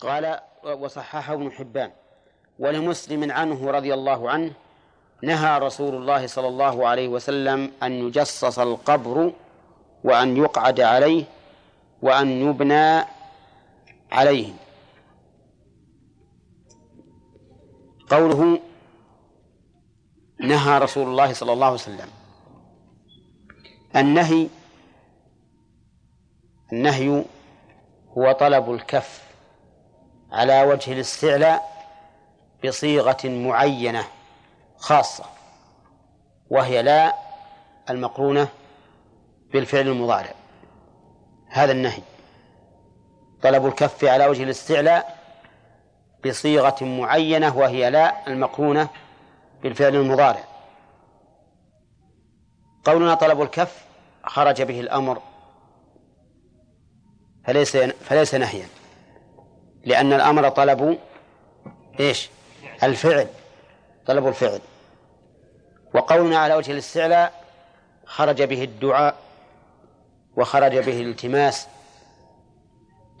قال وصححه ابن حبان ولمسلم عنه رضي الله عنه نهى رسول الله صلى الله عليه وسلم أن يجصص القبر وأن يقعد عليه وأن يبنى عليه. قوله نهى رسول الله صلى الله عليه وسلم. النهي النهي هو طلب الكف. على وجه الاستعلاء بصيغة معينة خاصة وهي لا المقرونة بالفعل المضارع. هذا النهي. طلب الكف على وجه الاستعلاء بصيغة معينة وهي لا المقرونة بالفعل المضارع. قولنا طلب الكف خرج به الأمر فليس فليس نهيا. لأن الأمر طلب إيش؟ الفعل. طلب الفعل. وقولنا على وجه الاستعلاء خرج به الدعاء وخرج به الالتماس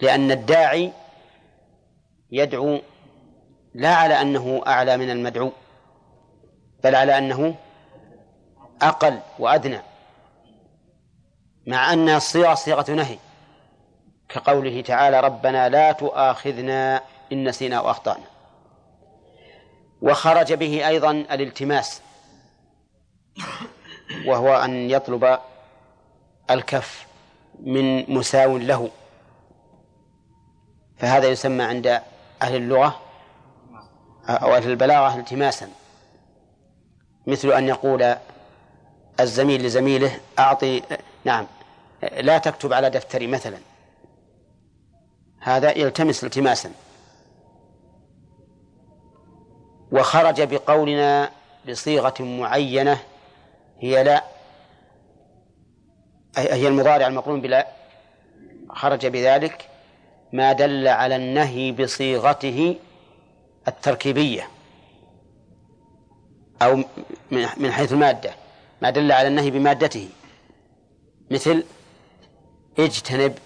لأن الداعي يدعو لا على أنه أعلى من المدعو بل على أنه أقل وأدنى مع أن الصيغة صيغة نهي. كقوله تعالى ربنا لا تؤاخذنا إن نسينا وأخطأنا. وخرج به أيضا الالتماس وهو أن يطلب الكف من مساو له. فهذا يسمى عند أهل اللغة أو أهل البلاغة التماسا. مثل أن يقول الزميل لزميله أعطي نعم لا تكتب على دفتري مثلا. هذا يلتمس التماسا. وخرج بقولنا بصيغة معينة هي لا هي المضارع المقرون بلا خرج بذلك ما دل على النهي بصيغته التركيبية أو من حيث المادة ما دل على النهي بمادته. مثل اجتنب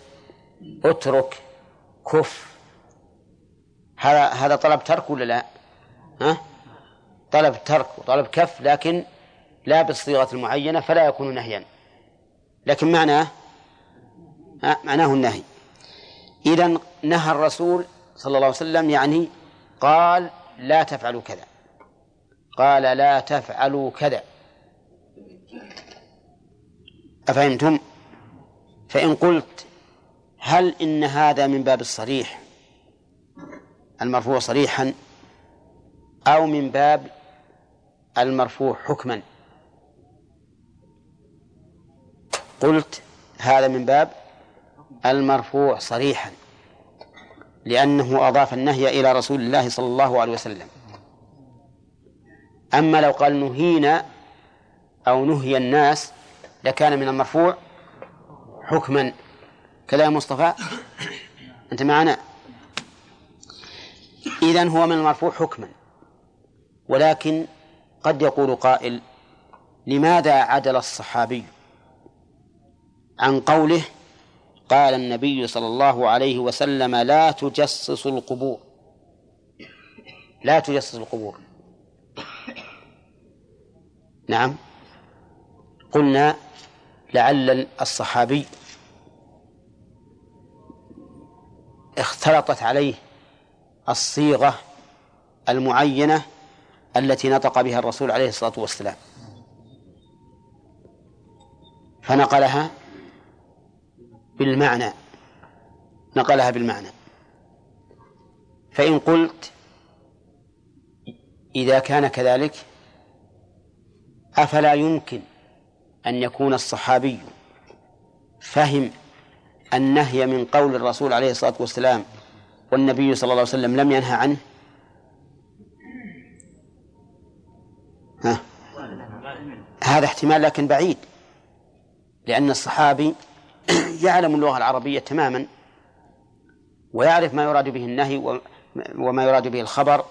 اترك كف. هذا هذا طلب ترك ولا لا؟ ها؟ طلب ترك وطلب كف لكن لا بالصيغة المعينة فلا يكون نهيا. لكن معناه معناه النهي. إذا نهى الرسول صلى الله عليه وسلم يعني قال لا تفعلوا كذا. قال لا تفعلوا كذا. أفهمتم؟ فإن قلت هل إن هذا من باب الصريح؟ المرفوع صريحا أو من باب المرفوع حكما؟ قلت هذا من باب المرفوع صريحا لأنه أضاف النهي إلى رسول الله صلى الله عليه وسلم. أما لو قال نهينا أو نهي الناس لكان من المرفوع حكما. كلام مصطفى؟ أنت معنا؟ إذن هو من المرفوع حكما ولكن قد يقول قائل لماذا عدل الصحابي؟ عن قوله قال النبي صلى الله عليه وسلم لا تجسس القبور. لا تجسس القبور. نعم. قلنا لعل الصحابي اختلطت عليه الصيغة المعينة التي نطق بها الرسول عليه الصلاة والسلام. فنقلها بالمعنى. نقلها بالمعنى. فإن قلت إذا كان كذلك أفلا يمكن أن يكون الصحابي فهم النهي من قول الرسول عليه الصلاة والسلام والنبي صلى الله عليه وسلم لم ينهى عنه؟ ها. هذا احتمال لكن بعيد لأن الصحابي يعلم اللغة العربية تماما ويعرف ما يراد به النهي وما يراد به الخبر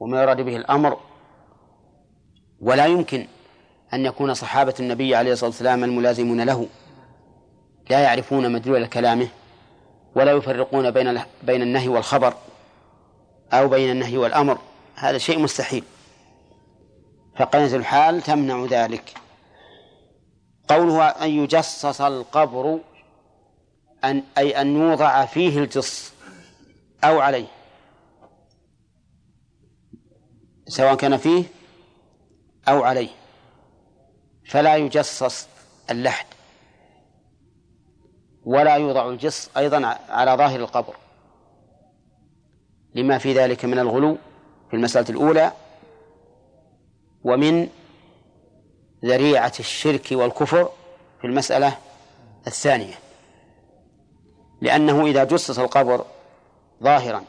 وما يراد به الأمر. ولا يمكن أن يكون صحابة النبي عليه الصلاة والسلام الملازمون له. لا يعرفون مدلول كلامه ولا يفرقون بين بين النهي والخبر أو بين النهي والأمر. هذا شيء مستحيل. فقرينة الحال تمنع ذلك. قوله أن يجصص القبر أن أي أن يوضع فيه الجص أو عليه. سواء كان فيه أو عليه. فلا يجصص اللحد. ولا يوضع الجص أيضا على ظاهر القبر. لما في ذلك من الغلو في المسألة الأولى ومن ذريعة الشرك والكفر في المسألة الثانية. لأنه إذا جصص القبر ظاهرا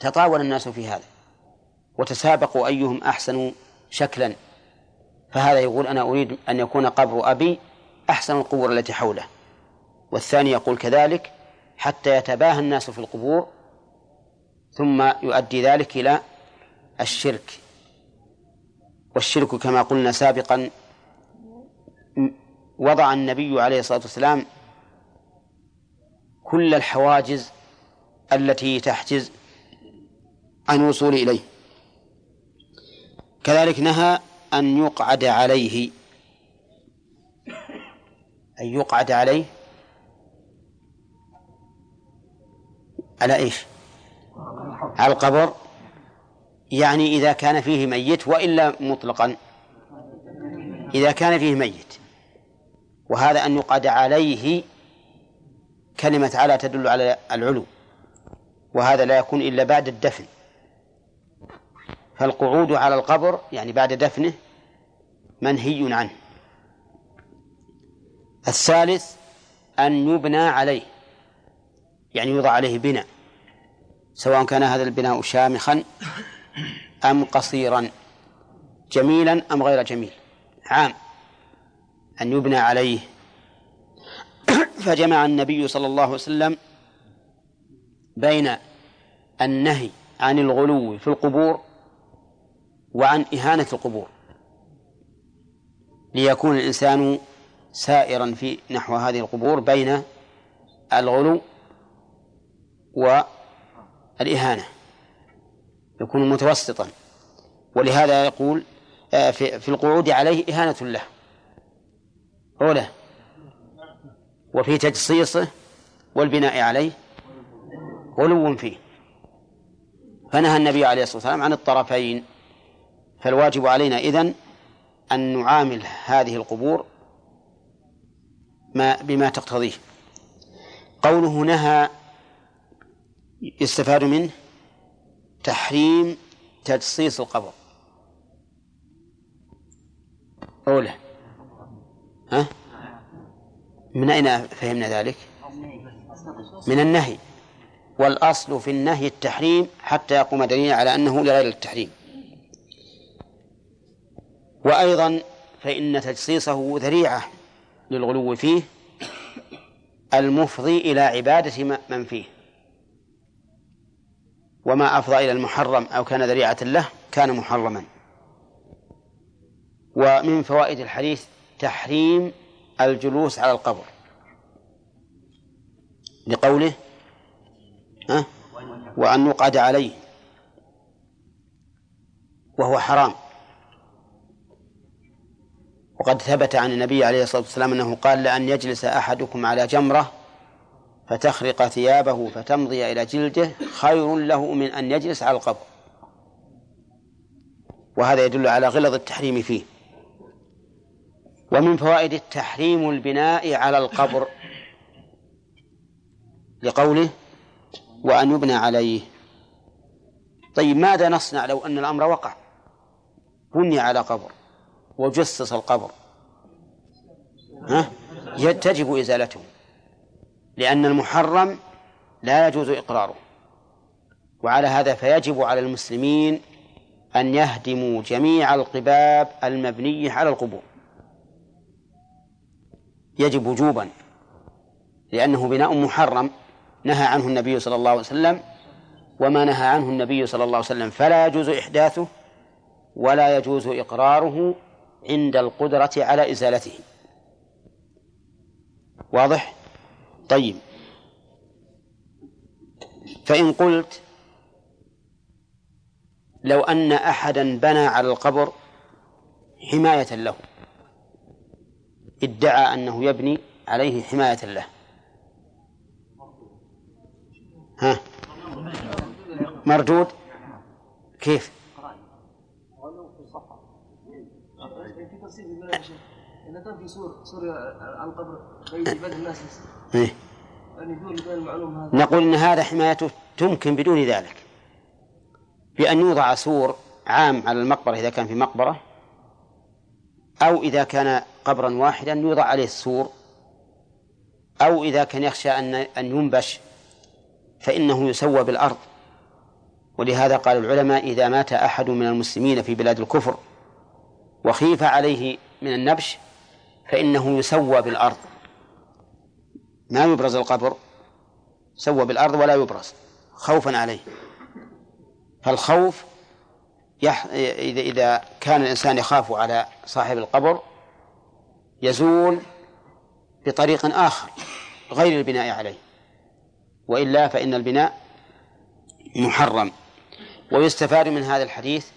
تطاول الناس في هذا وتسابقوا أيهم أحسن شكلا فهذا يقول أنا أريد أن يكون قبر أبي أحسن القبور التي حوله. والثاني يقول كذلك حتى يتباهى الناس في القبور ثم يؤدي ذلك إلى الشرك. والشرك كما قلنا سابقا وضع النبي عليه الصلاة والسلام كل الحواجز التي تحجز عن الوصول إليه. كذلك نهى أن يقعد عليه أن يقعد عليه على إيش؟ على القبر. يعني إذا كان فيه ميت وإلا مطلقا. إذا كان فيه ميت. وهذا أن يقعد عليه كلمة على تدل على العلو. وهذا لا يكون إلا بعد الدفن. فالقعود على القبر يعني بعد دفنه منهي عنه. الثالث أن يبنى عليه. يعني يوضع عليه بناء سواء كان هذا البناء شامخا أم قصيرا جميلا أم غير جميل. عام أن يبنى عليه. فجمع النبي صلى الله عليه وسلم بين النهي عن الغلو في القبور وعن إهانة القبور. ليكون الإنسان سائرا في نحو هذه القبور بين الغلو والإهانة يكون متوسطا. ولهذا يقول آه، في القعود عليه إهانة له. أولى. وفي تجصيصه والبناء عليه غلو فيه. فنهى النبي عليه الصلاة والسلام عن الطرفين. فالواجب علينا إذن أن نعامل هذه القبور ما بما تقتضيه. قوله نهى يستفاد منه تحريم تجصيص القبر. أولى ها؟ من أين فهمنا ذلك؟ من النهي. والأصل في النهي التحريم حتى يقوم دليل على أنه لغير التحريم. وأيضا فإن تجصيصه ذريعة للغلو فيه المفضي إلى عبادة من فيه. وما أفضى إلى المحرم أو كان ذريعة له كان محرما. ومن فوائد الحديث تحريم الجلوس على القبر. لقوله ها؟ وأن يقعد عليه. وهو حرام. وقد ثبت عن النبي عليه الصلاة والسلام أنه قال لأن يجلس أحدكم على جمرة فتخرق ثيابه فتمضي إلى جلده خير له من أن يجلس على القبر. وهذا يدل على غلظ التحريم فيه. ومن فوائد التحريم البناء على القبر لقوله وأن يبنى عليه. طيب ماذا نصنع لو أن الأمر وقع؟ بني على قبر وجصص القبر. ها؟ تجب إزالته. لأن المحرم لا يجوز إقراره. وعلى هذا فيجب على المسلمين أن يهدموا جميع القباب المبنية على القبور. يجب وجوبا لأنه بناء محرم نهى عنه النبي صلى الله عليه وسلم وما نهى عنه النبي صلى الله عليه وسلم فلا يجوز إحداثه ولا يجوز إقراره عند القدرة على إزالته. واضح؟ طيب. فإن قلت لو أن أحدا بنى على القبر حماية له ادعى أنه يبني عليه حماية له. ها؟ مردود؟ كيف؟ في سور سور القبر الناس. إيه؟ نقول إن هذا حمايته تمكن بدون ذلك. بأن يوضع سور عام على المقبرة إذا كان في مقبرة أو إذا كان قبرا واحدا يوضع عليه السور أو إذا كان يخشى أن أن ينبش فإنه يسوى بالأرض. ولهذا قال العلماء إذا مات أحد من المسلمين في بلاد الكفر وخيف عليه من النبش فإنه يسوى بالأرض. ما يبرز القبر سوى بالأرض ولا يبرز خوفا عليه. فالخوف يح... إذا إذا كان الإنسان يخاف على صاحب القبر يزول بطريق آخر غير البناء عليه. وإلا فإن البناء محرم. ويستفاد من هذا الحديث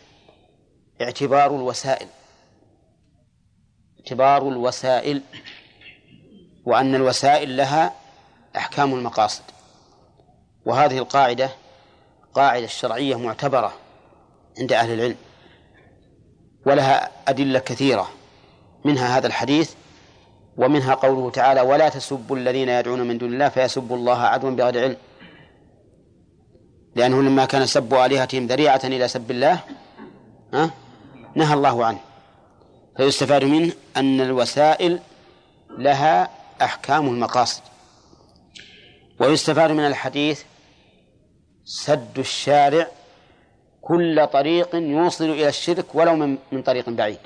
اعتبار الوسائل. اعتبار الوسائل. وأن الوسائل لها أحكام المقاصد. وهذه القاعدة قاعدة شرعية معتبرة عند أهل العلم ولها أدلة كثيرة. منها هذا الحديث ومنها قوله تعالى ولا تسبوا الذين يدعون من دون الله فيسبوا الله عدوا بغير علم. لأنه لما كان سب آلهتهم ذريعة إلى سب الله نهى الله عنه. فيستفاد منه أن الوسائل لها أحكام المقاصد. ويستفاد من الحديث سد الشارع كل طريق يوصل إلى الشرك ولو من, من طريق بعيد.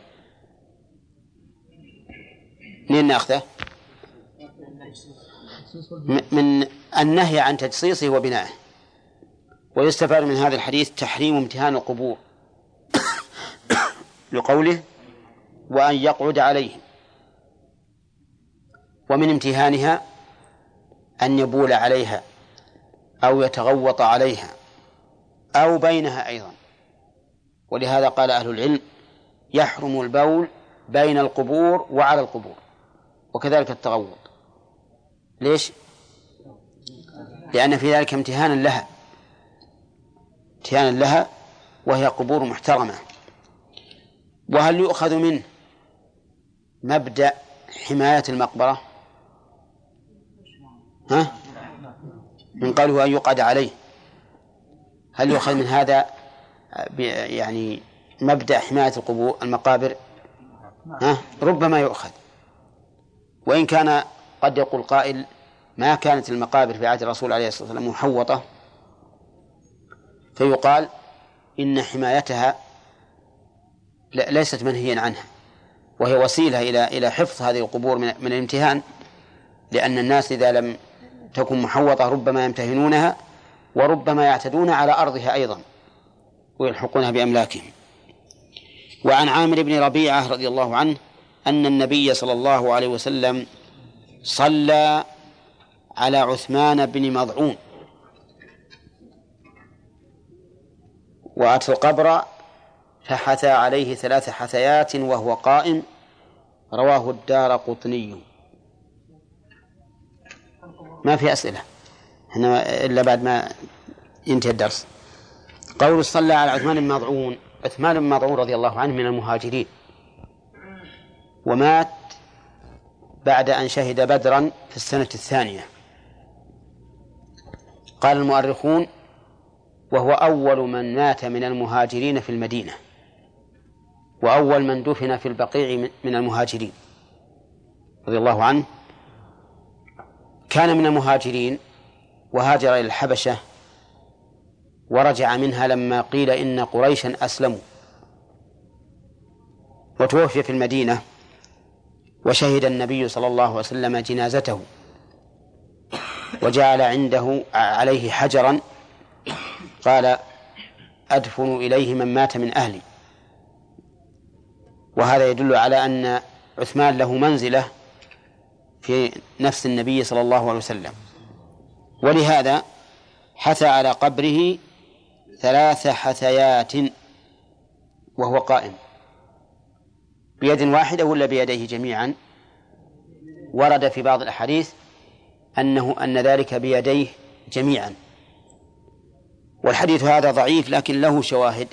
منين نأخذه؟ من النهي عن تجصيصه وبنائه. ويستفاد من هذا الحديث تحريم امتهان القبور. لقوله وأن يقعد عليهم ومن امتهانها أن يبول عليها أو يتغوط عليها أو بينها أيضا. ولهذا قال أهل العلم يحرم البول بين القبور وعلى القبور وكذلك التغوط. ليش؟ لأن في ذلك امتهانا لها امتهانا لها وهي قبور محترمة. وهل يؤخذ منه مبدأ حماية المقبرة؟ ها؟ من قوله أن يقعد عليه. هل يؤخذ من هذا يعني مبدأ حماية القبور المقابر؟ ها؟ ربما يؤخذ. وإن كان قد يقول قائل ما كانت المقابر في عهد الرسول عليه الصلاة والسلام محوطة فيقال إن حمايتها ليست منهيا عنها وهي وسيلة إلى إلى حفظ هذه القبور من الامتهان لأن الناس إذا لم تكن محوطة ربما يمتهنونها وربما يعتدون على أرضها أيضا ويلحقونها بأملاكهم. وعن عامر بن ربيعة رضي الله عنه أن النبي صلى الله عليه وسلم صلى على عثمان بن مضعون. وأتى القبر فحثى عليه ثلاث حثيات وهو قائم. رواه الدار قطني. ما في أسئلة. إحنا إلا بعد ما ينتهي الدرس. قول صلى على عثمان بن مضعون عثمان بن مضعون رضي الله عنه من المهاجرين. ومات بعد أن شهد بدرا في السنة الثانية. قال المؤرخون وهو أول من مات من المهاجرين في المدينة. وأول من دفن في البقيع من المهاجرين. رضي الله عنه. كان من المهاجرين وهاجر إلى الحبشة ورجع منها لما قيل إن قريشا أسلموا. وتوفي في المدينة وشهد النبي صلى الله عليه وسلم جنازته وجعل عنده عليه حجرا قال أدفن إليه من مات من أهلي. وهذا يدل على أن عثمان له منزلة في نفس النبي صلى الله عليه وسلم. ولهذا حثى على قبره ثلاث حثيات وهو قائم. بيد واحدة ولا بيديه جميعا؟ ورد في بعض الأحاديث أنه أن ذلك بيديه جميعا. والحديث هذا ضعيف لكن له شواهد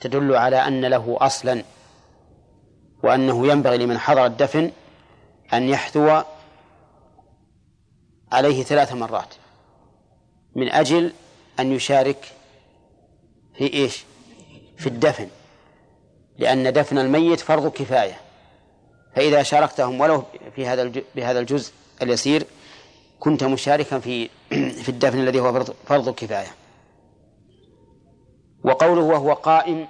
تدل على أن له أصلا وأنه ينبغي لمن حضر الدفن أن يحثو عليه ثلاث مرات من أجل أن يشارك في إيش؟ في الدفن. لأن دفن الميت فرض كفاية. فإذا شاركتهم ولو في هذا بهذا الجزء اليسير كنت مشاركا في في الدفن الذي هو فرض, كفاية. وقوله وهو قائم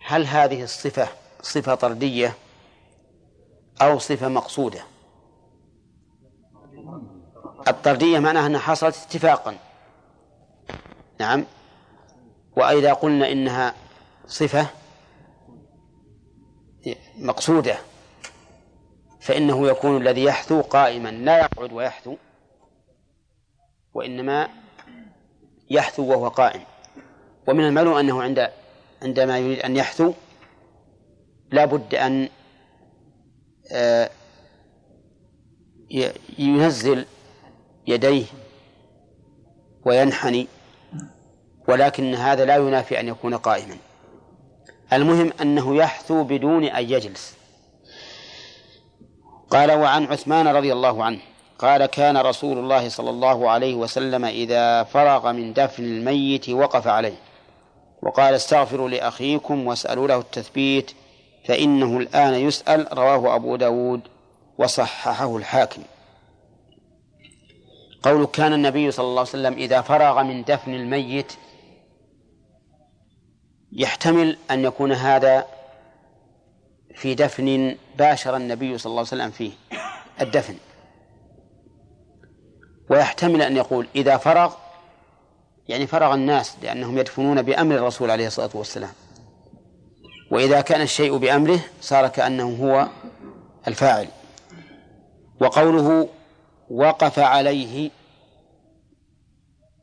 هل هذه الصفة صفة طردية أو صفة مقصودة. الطردية معناها أنها حصلت اتفاقا. نعم. وإذا قلنا إنها صفة مقصودة فإنه يكون الذي يحثو قائما لا يقعد ويحثو وإنما يحثو وهو قائم. ومن المعلوم أنه عند عندما يريد أن يحثو لا بد أن ينزل يديه وينحني ولكن هذا لا ينافي أن يكون قائما. المهم أنه يحثو بدون أن يجلس. قال وعن عثمان رضي الله عنه قال كان رسول الله صلى الله عليه وسلم إذا فرغ من دفن الميت وقف عليه وقال استغفروا لأخيكم واسألوا له التثبيت فإنه الآن يسأل رواه أبو داود وصححه الحاكم. قول كان النبي صلى الله عليه وسلم إذا فرغ من دفن الميت يحتمل أن يكون هذا في دفن باشر النبي صلى الله عليه وسلم فيه الدفن. ويحتمل أن يقول إذا فرغ يعني فرغ الناس لأنهم يدفنون بأمر الرسول عليه الصلاة والسلام. وإذا كان الشيء بأمره صار كأنه هو الفاعل. وقوله وقف عليه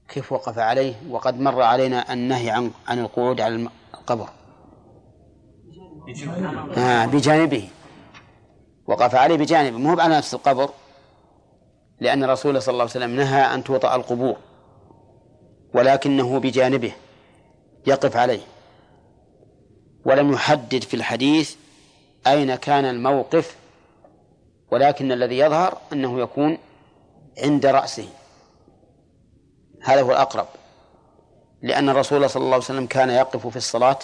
كيف وقف عليه؟ وقد مر علينا النهي عن عن القعود على القبر. آه بجانبه. وقف عليه بجانبه. مو على نفس القبر لأن الرسول صلى الله عليه وسلم نهى أن توطأ القبور ولكنه بجانبه يقف عليه. ولم يحدد في الحديث أين كان الموقف ولكن الذي يظهر أنه يكون عند رأسه. هذا هو الأقرب. لأن الرسول صلى الله عليه وسلم كان يقف في الصلاة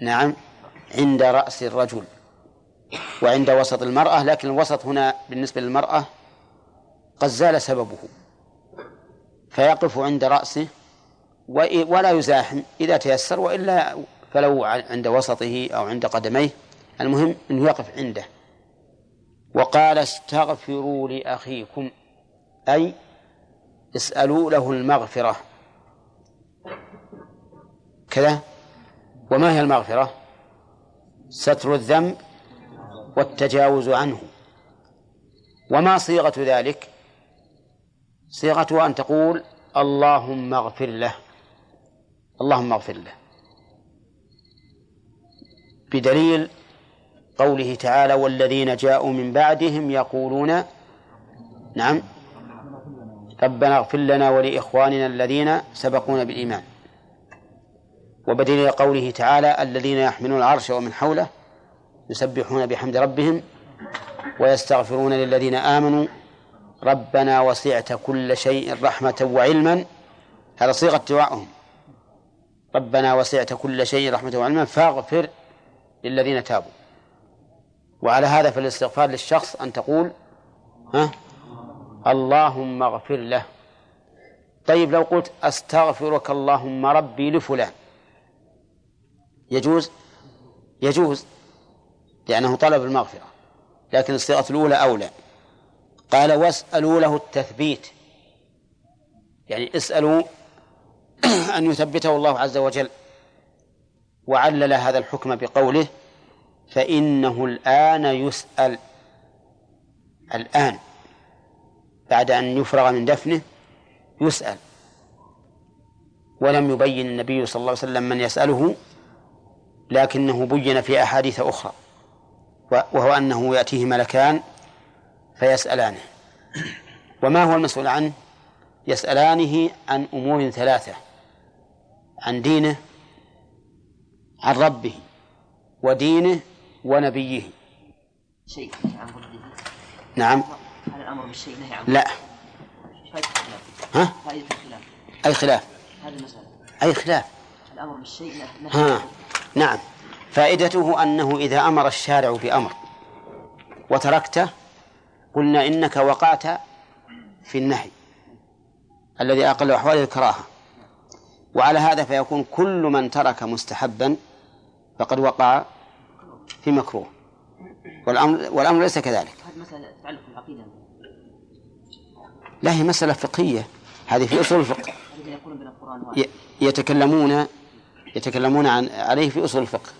نعم عند رأس الرجل وعند وسط المرأة لكن الوسط هنا بالنسبة للمرأة قد زال سببه. فيقف عند رأسه ولا يزاحم إذا تيسر وإلا فلو عند وسطه أو عند قدميه المهم أنه يقف عنده. وقال استغفروا لأخيكم. أي اسألوا له المغفرة. كذا. وما هي المغفرة؟ ستر الذنب والتجاوز عنه. وما صيغة ذلك؟ صيغته أن تقول اللهم اغفر له. اللهم اغفر له. بدليل قوله تعالى والذين جاءوا من بعدهم يقولون نعم ربنا اغفر لنا ولإخواننا الذين سبقونا بالإيمان وبدليل قوله تعالى الذين يحملون العرش ومن حوله يسبحون بحمد ربهم ويستغفرون للذين آمنوا ربنا وسعت كل شيء رحمة وعلما هذا صيغة دعائهم. ربنا وسعت كل شيء رحمة وعلما فاغفر للذين تابوا. وعلى هذا فالاستغفار للشخص أن تقول ها؟ اللهم اغفر له. طيب لو قلت أستغفرك اللهم ربي لفلان. يجوز؟ يجوز لأنه طلب المغفرة. لكن الصيغة الأولى أولى. قال واسألوا له التثبيت. يعني اسألوا أن يثبته الله عز وجل. وعلل هذا الحكم بقوله فإنه الآن يسأل. الآن بعد أن يفرغ من دفنه يسأل. ولم يبين النبي صلى الله عليه وسلم من يسأله لكنه بين في أحاديث أخرى وهو أنه يأتيه ملكان فيسألانه. وما هو المسؤول عنه؟ يسألانه عن أمور ثلاثة عن دينه عن ربه ودينه ونبيه. شيء عن نعم. هذا الأمر بالشيء نهي عن لا. ها؟ الخلاف. أي خلاف؟ هذه المسألة. أي خلاف؟ الأمر بالشيء نهي ها. نعم. فائدته أنه إذا أمر الشارع بأمر وتركته قلنا إنك وقعت في النهي. الذي أقل أحواله الكراهة. وعلى هذا فيكون كل من ترك مستحبا فقد وقع في مكروه. والأمر والأمر ليس كذلك. هذه مسألة تتعلق بالعقيدة. لا هي مسألة فقهية. هذه في أصول الفقه. يتكلمون يتكلمون عن عليه في أصول الفقه.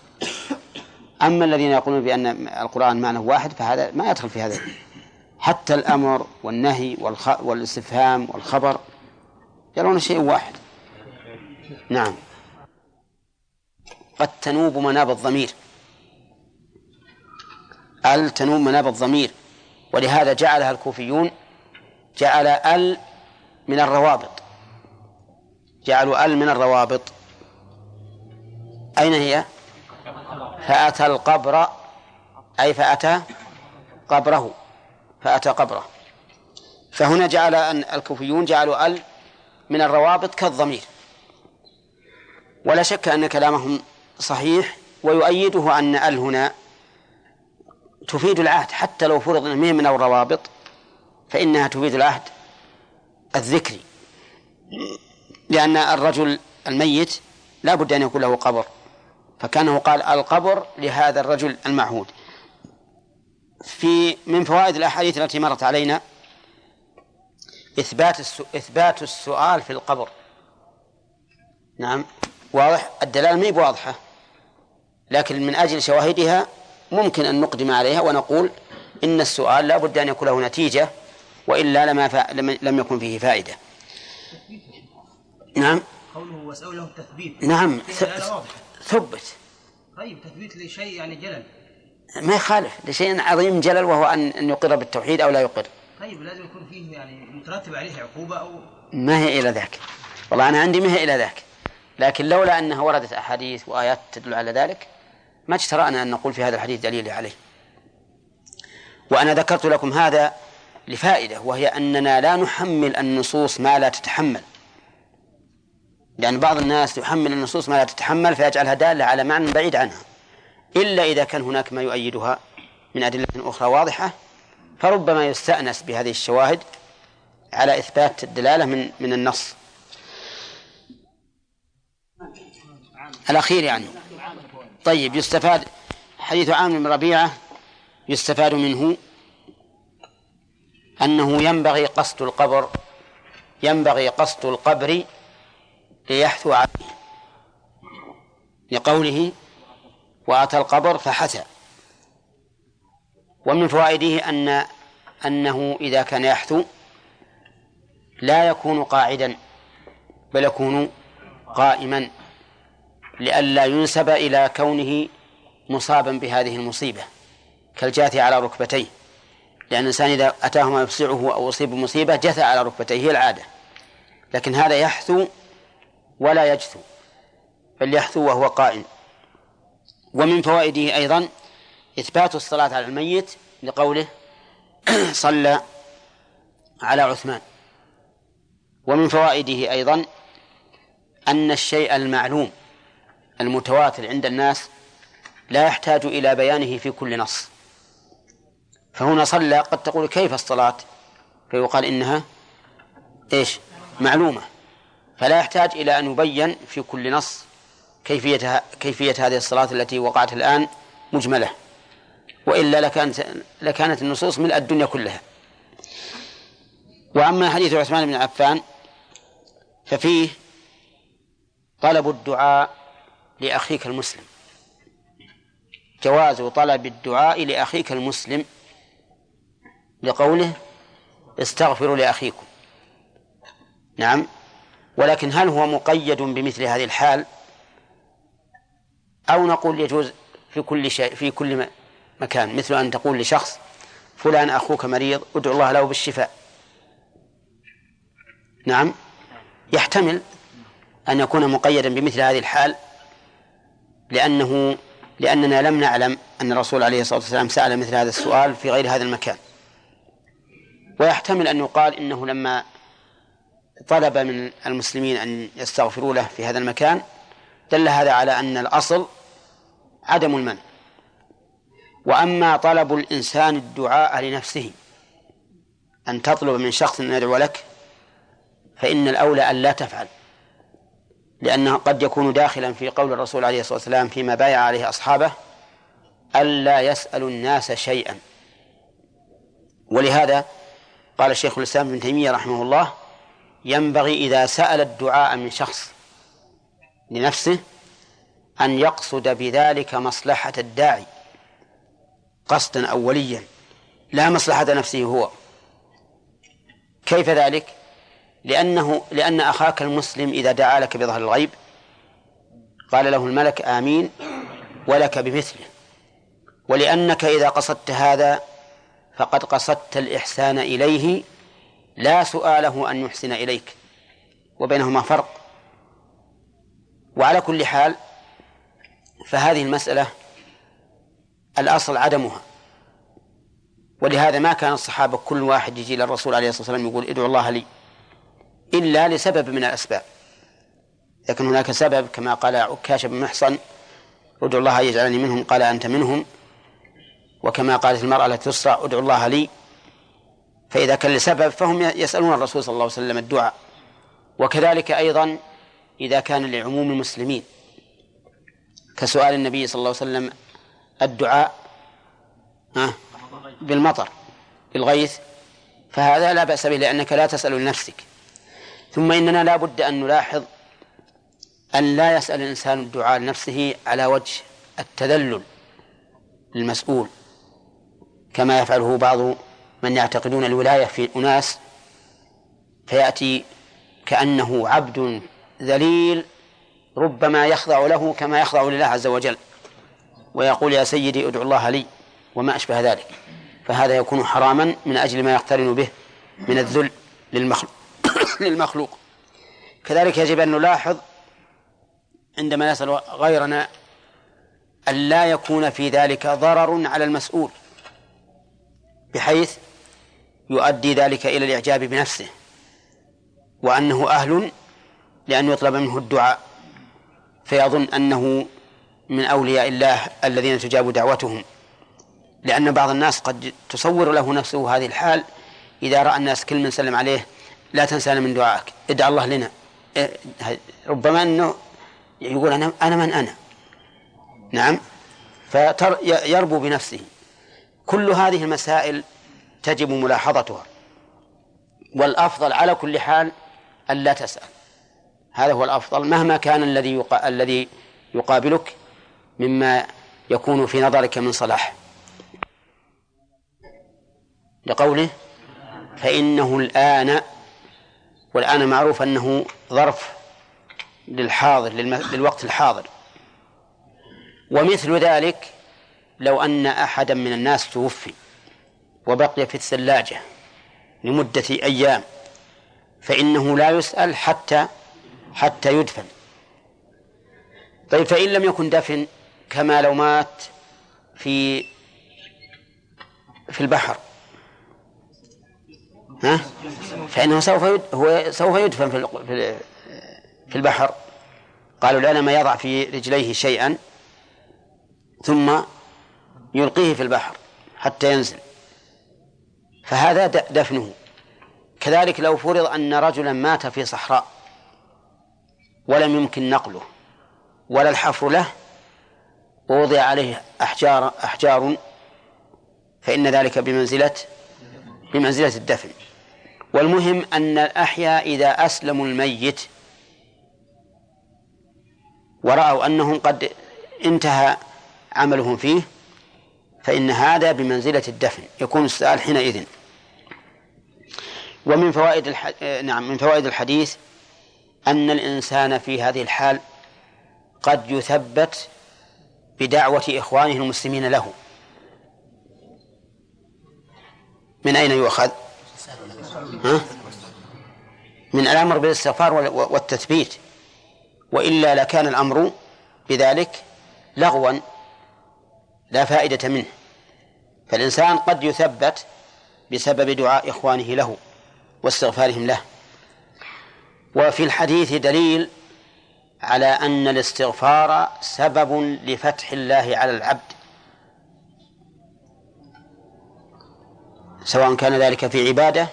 أما الذين يقولون بأن القرآن معنى واحد فهذا ما يدخل في هذا. حتى الأمر والنهي والخ... والاستفهام والخبر يرون شيء واحد. نعم. قد تنوب مناب الضمير. ال تنوب مناب الضمير. ولهذا جعلها الكوفيون جعل ال من الروابط. جعلوا ال من الروابط. أين هي؟ فأتى القبر أي فأتى قبره. فأتى قبره. فهنا جعل أن الكوفيون جعلوا ال من الروابط كالضمير. ولا شك أن كلامهم صحيح ويؤيده أن ال هنا تفيد العهد حتى لو فرض أنها من الروابط فإنها تفيد العهد الذكري. لأن الرجل الميت لا بد أن يكون له قبر. فكانه قال القبر لهذا الرجل المعهود. في من فوائد الأحاديث التي مرت علينا إثبات. إثبات السؤال في القبر. نعم واضح؟ الدلالة ما هي بواضحة؟ لكن من أجل شواهدها ممكن أن نقدم عليها ونقول إن السؤال لا بد أن يكون له نتيجة وإلا لما ف... لم... لم يكن فيه فائدة. نعم. قوله واسألوا له التثبيت. نعم. ثبت. طيب تثبيت لشيء يعني جلل. ما يخالف لشيء عظيم جلل وهو أن أن يقر بالتوحيد أو لا يقر. طيب لازم يكون فيه يعني مترتب عليه عقوبة أو ما هي إلى ذاك؟ والله أنا عندي ما هي إلى ذاك. لكن لولا أنها وردت أحاديث وآيات تدل على ذلك ما اجترأنا أن نقول في هذا الحديث دليل عليه. وأنا ذكرت لكم هذا لفائدة وهي أننا لا نحمل النصوص ما لا تتحمل. لأن بعض الناس يحمل النصوص ما لا تتحمل فيجعلها دالة على معنى بعيد عنها. إلا إذا كان هناك ما يؤيدها من أدلة أخرى واضحة فربما يستأنس بهذه الشواهد على إثبات الدلالة من من النص. الأخير يعني. طيب يستفاد حديث عامر بن ربيعة يستفاد منه أنه ينبغي قصد القبر ينبغي قصد القبر ليحثو عليه. لقوله وأتى القبر فحثى ومن فوائده أن أنه إذا كان يحثو لا يكون قاعدا بل يكون قائما. لئلا ينسب إلى كونه مصابا بهذه المصيبة كالجاثي على ركبتيه. لأن الإنسان إذا أتاه ما يفصعه أو أصيب بمصيبة جثى على ركبتيه هي العادة. لكن هذا يحثو ولا يجثو بل يحثو وهو قائم. ومن فوائده أيضا إثبات الصلاة على الميت لقوله صلى على عثمان. ومن فوائده أيضا أن الشيء المعلوم المتواتر عند الناس لا يحتاج إلى بيانه في كل نص. فهنا صلى قد تقول كيف الصلاة؟ فيقال إنها إيش؟ معلومة. فلا يحتاج إلى أن يبين في كل نص كيفية كيفية هذه الصلاة التي وقعت الآن مجملة. وإلا لكانت لكانت النصوص ملء الدنيا كلها. وأما حديث عثمان بن عفان ففيه طلب الدعاء لأخيك المسلم. جواز طلب الدعاء لأخيك المسلم. لقوله استغفروا لأخيكم. نعم. ولكن هل هو مقيد بمثل هذه الحال؟ أو نقول يجوز في كل شيء في كل مكان. مثل أن تقول لشخص فلان أخوك مريض ادعو الله له بالشفاء. نعم. يحتمل أن يكون مقيدا بمثل هذه الحال. لأنه لأننا لم نعلم أن الرسول عليه الصلاة والسلام سأل مثل هذا السؤال في غير هذا المكان. ويحتمل أن يقال إنه لما طلب من المسلمين أن يستغفروا له في هذا المكان دل هذا على أن الأصل عدم المنع. وأما طلب الإنسان الدعاء لنفسه أن تطلب من شخص أن يدعو لك فإن الأولى أن لا تفعل. لأنه قد يكون داخلا في قول الرسول عليه الصلاة والسلام فيما بايع عليه أصحابه ألا يسأل الناس شيئا ولهذا قال الشيخ الإسلام ابن تيمية رحمه الله ينبغي إذا سأل الدعاء من شخص لنفسه أن يقصد بذلك مصلحة الداعي قصدا أوليا لا مصلحة نفسه هو كيف ذلك؟ لأنه لأن أخاك المسلم إذا دعا لك بظهر الغيب قال له الملك آمين ولك بمثله. ولأنك إذا قصدت هذا فقد قصدت الإحسان إليه لا سؤاله أن يحسن إليك وبينهما فرق. وعلى كل حال فهذه المسألة الأصل عدمها. ولهذا ما كان الصحابة كل واحد يجي للرسول عليه الصلاة والسلام يقول ادعو الله لي. إلا لسبب من الأسباب. لكن هناك سبب كما قال عكاش بن محصن ادعو الله يجعلني منهم قال أنت منهم. وكما قالت المرأة التي تسرع ادعو الله لي. فإذا كان لسبب فهم يسألون الرسول صلى الله عليه وسلم الدعاء. وكذلك أيضا إذا كان لعموم المسلمين. كسؤال النبي صلى الله عليه وسلم الدعاء بالمطر بالغيث. فهذا لا بأس به لأنك لا تسأل لنفسك. ثم إننا لا بد أن نلاحظ أن لا يسأل الإنسان الدعاء لنفسه على وجه التذلل للمسؤول كما يفعله بعض من يعتقدون الولاية في أناس فيأتي كأنه عبد ذليل ربما يخضع له كما يخضع لله عز وجل ويقول يا سيدي ادعو الله لي وما أشبه ذلك فهذا يكون حراما من أجل ما يقترن به من الذل للمخلوق. للمخلوق. كذلك يجب أن نلاحظ عندما نسأل غيرنا أن لا يكون في ذلك ضرر على المسؤول بحيث يؤدي ذلك إلى الإعجاب بنفسه وأنه أهل لأن يطلب منه الدعاء. فيظن أنه من أولياء الله الذين تجاب دعوتهم لأن بعض الناس قد تصور له نفسه هذه الحال إذا رأى الناس كل من سلم عليه لا تنسانا من دعائك. ادعى الله لنا. إيه، ربما أنه يقول أنا أنا من أنا. نعم. فيربو بنفسه. كل هذه المسائل تجب ملاحظتها. والأفضل على كل حال ألا تسأل. هذا هو الأفضل. مهما كان الذي. الذي يقابلك مما يكون في نظرك من صلاح. لقوله فإنه الآن والآن معروف أنه ظرف للحاضر للوقت الحاضر. ومثل ذلك لو أن أحدا من الناس توفي وبقي في الثلاجة لمدة أيام فإنه لا يسأل حتى حتى يدفن. طيب فإن لم يكن دفن كما لو مات في في البحر. ها؟ فإنه سوف هو سوف يدفن في في البحر. قالوا العلماء يضع في رجليه شيئا ثم يلقيه في البحر حتى ينزل. فهذا دفنه. كذلك لو فرض أن رجلا مات في صحراء ولم يمكن نقله ولا الحفر له ووضع عليه أحجار أحجار فإن ذلك بمنزلة بمنزلة الدفن. والمهم أن الأحياء إذا أسلموا الميت ورأوا أنهم قد انتهى عملهم فيه فإن هذا بمنزلة الدفن يكون السؤال حينئذ ومن فوائد. نعم من فوائد الحديث أن الإنسان في هذه الحال قد يثبت بدعوة إخوانه المسلمين له من أين يؤخذ؟ ها؟ من الأمر بالاستغفار والتثبيت. وإلا لكان الأمر بذلك لغوا لا فائدة منه. فالإنسان قد يثبت بسبب دعاء إخوانه له واستغفارهم له. وفي الحديث دليل على أن الاستغفار سبب لفتح الله على العبد. سواء كان ذلك في عبادة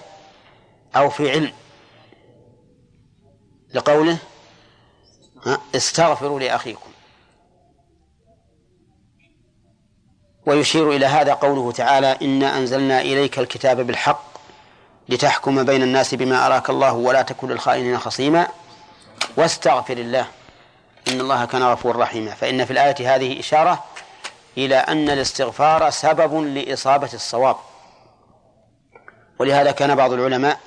أو في علم. لقوله استغفروا لأخيكم. ويشير إلى هذا قوله تعالى إنا أنزلنا إليك الكتاب بالحق لتحكم بين الناس بما أراك الله ولا تكن للخائنين خصيما. واستغفر الله إن الله كان غفورا رحيما. فإن في الآية هذه إشارة إلى أن الاستغفار سبب لإصابة الصواب. ولهذا كان بعض العلماء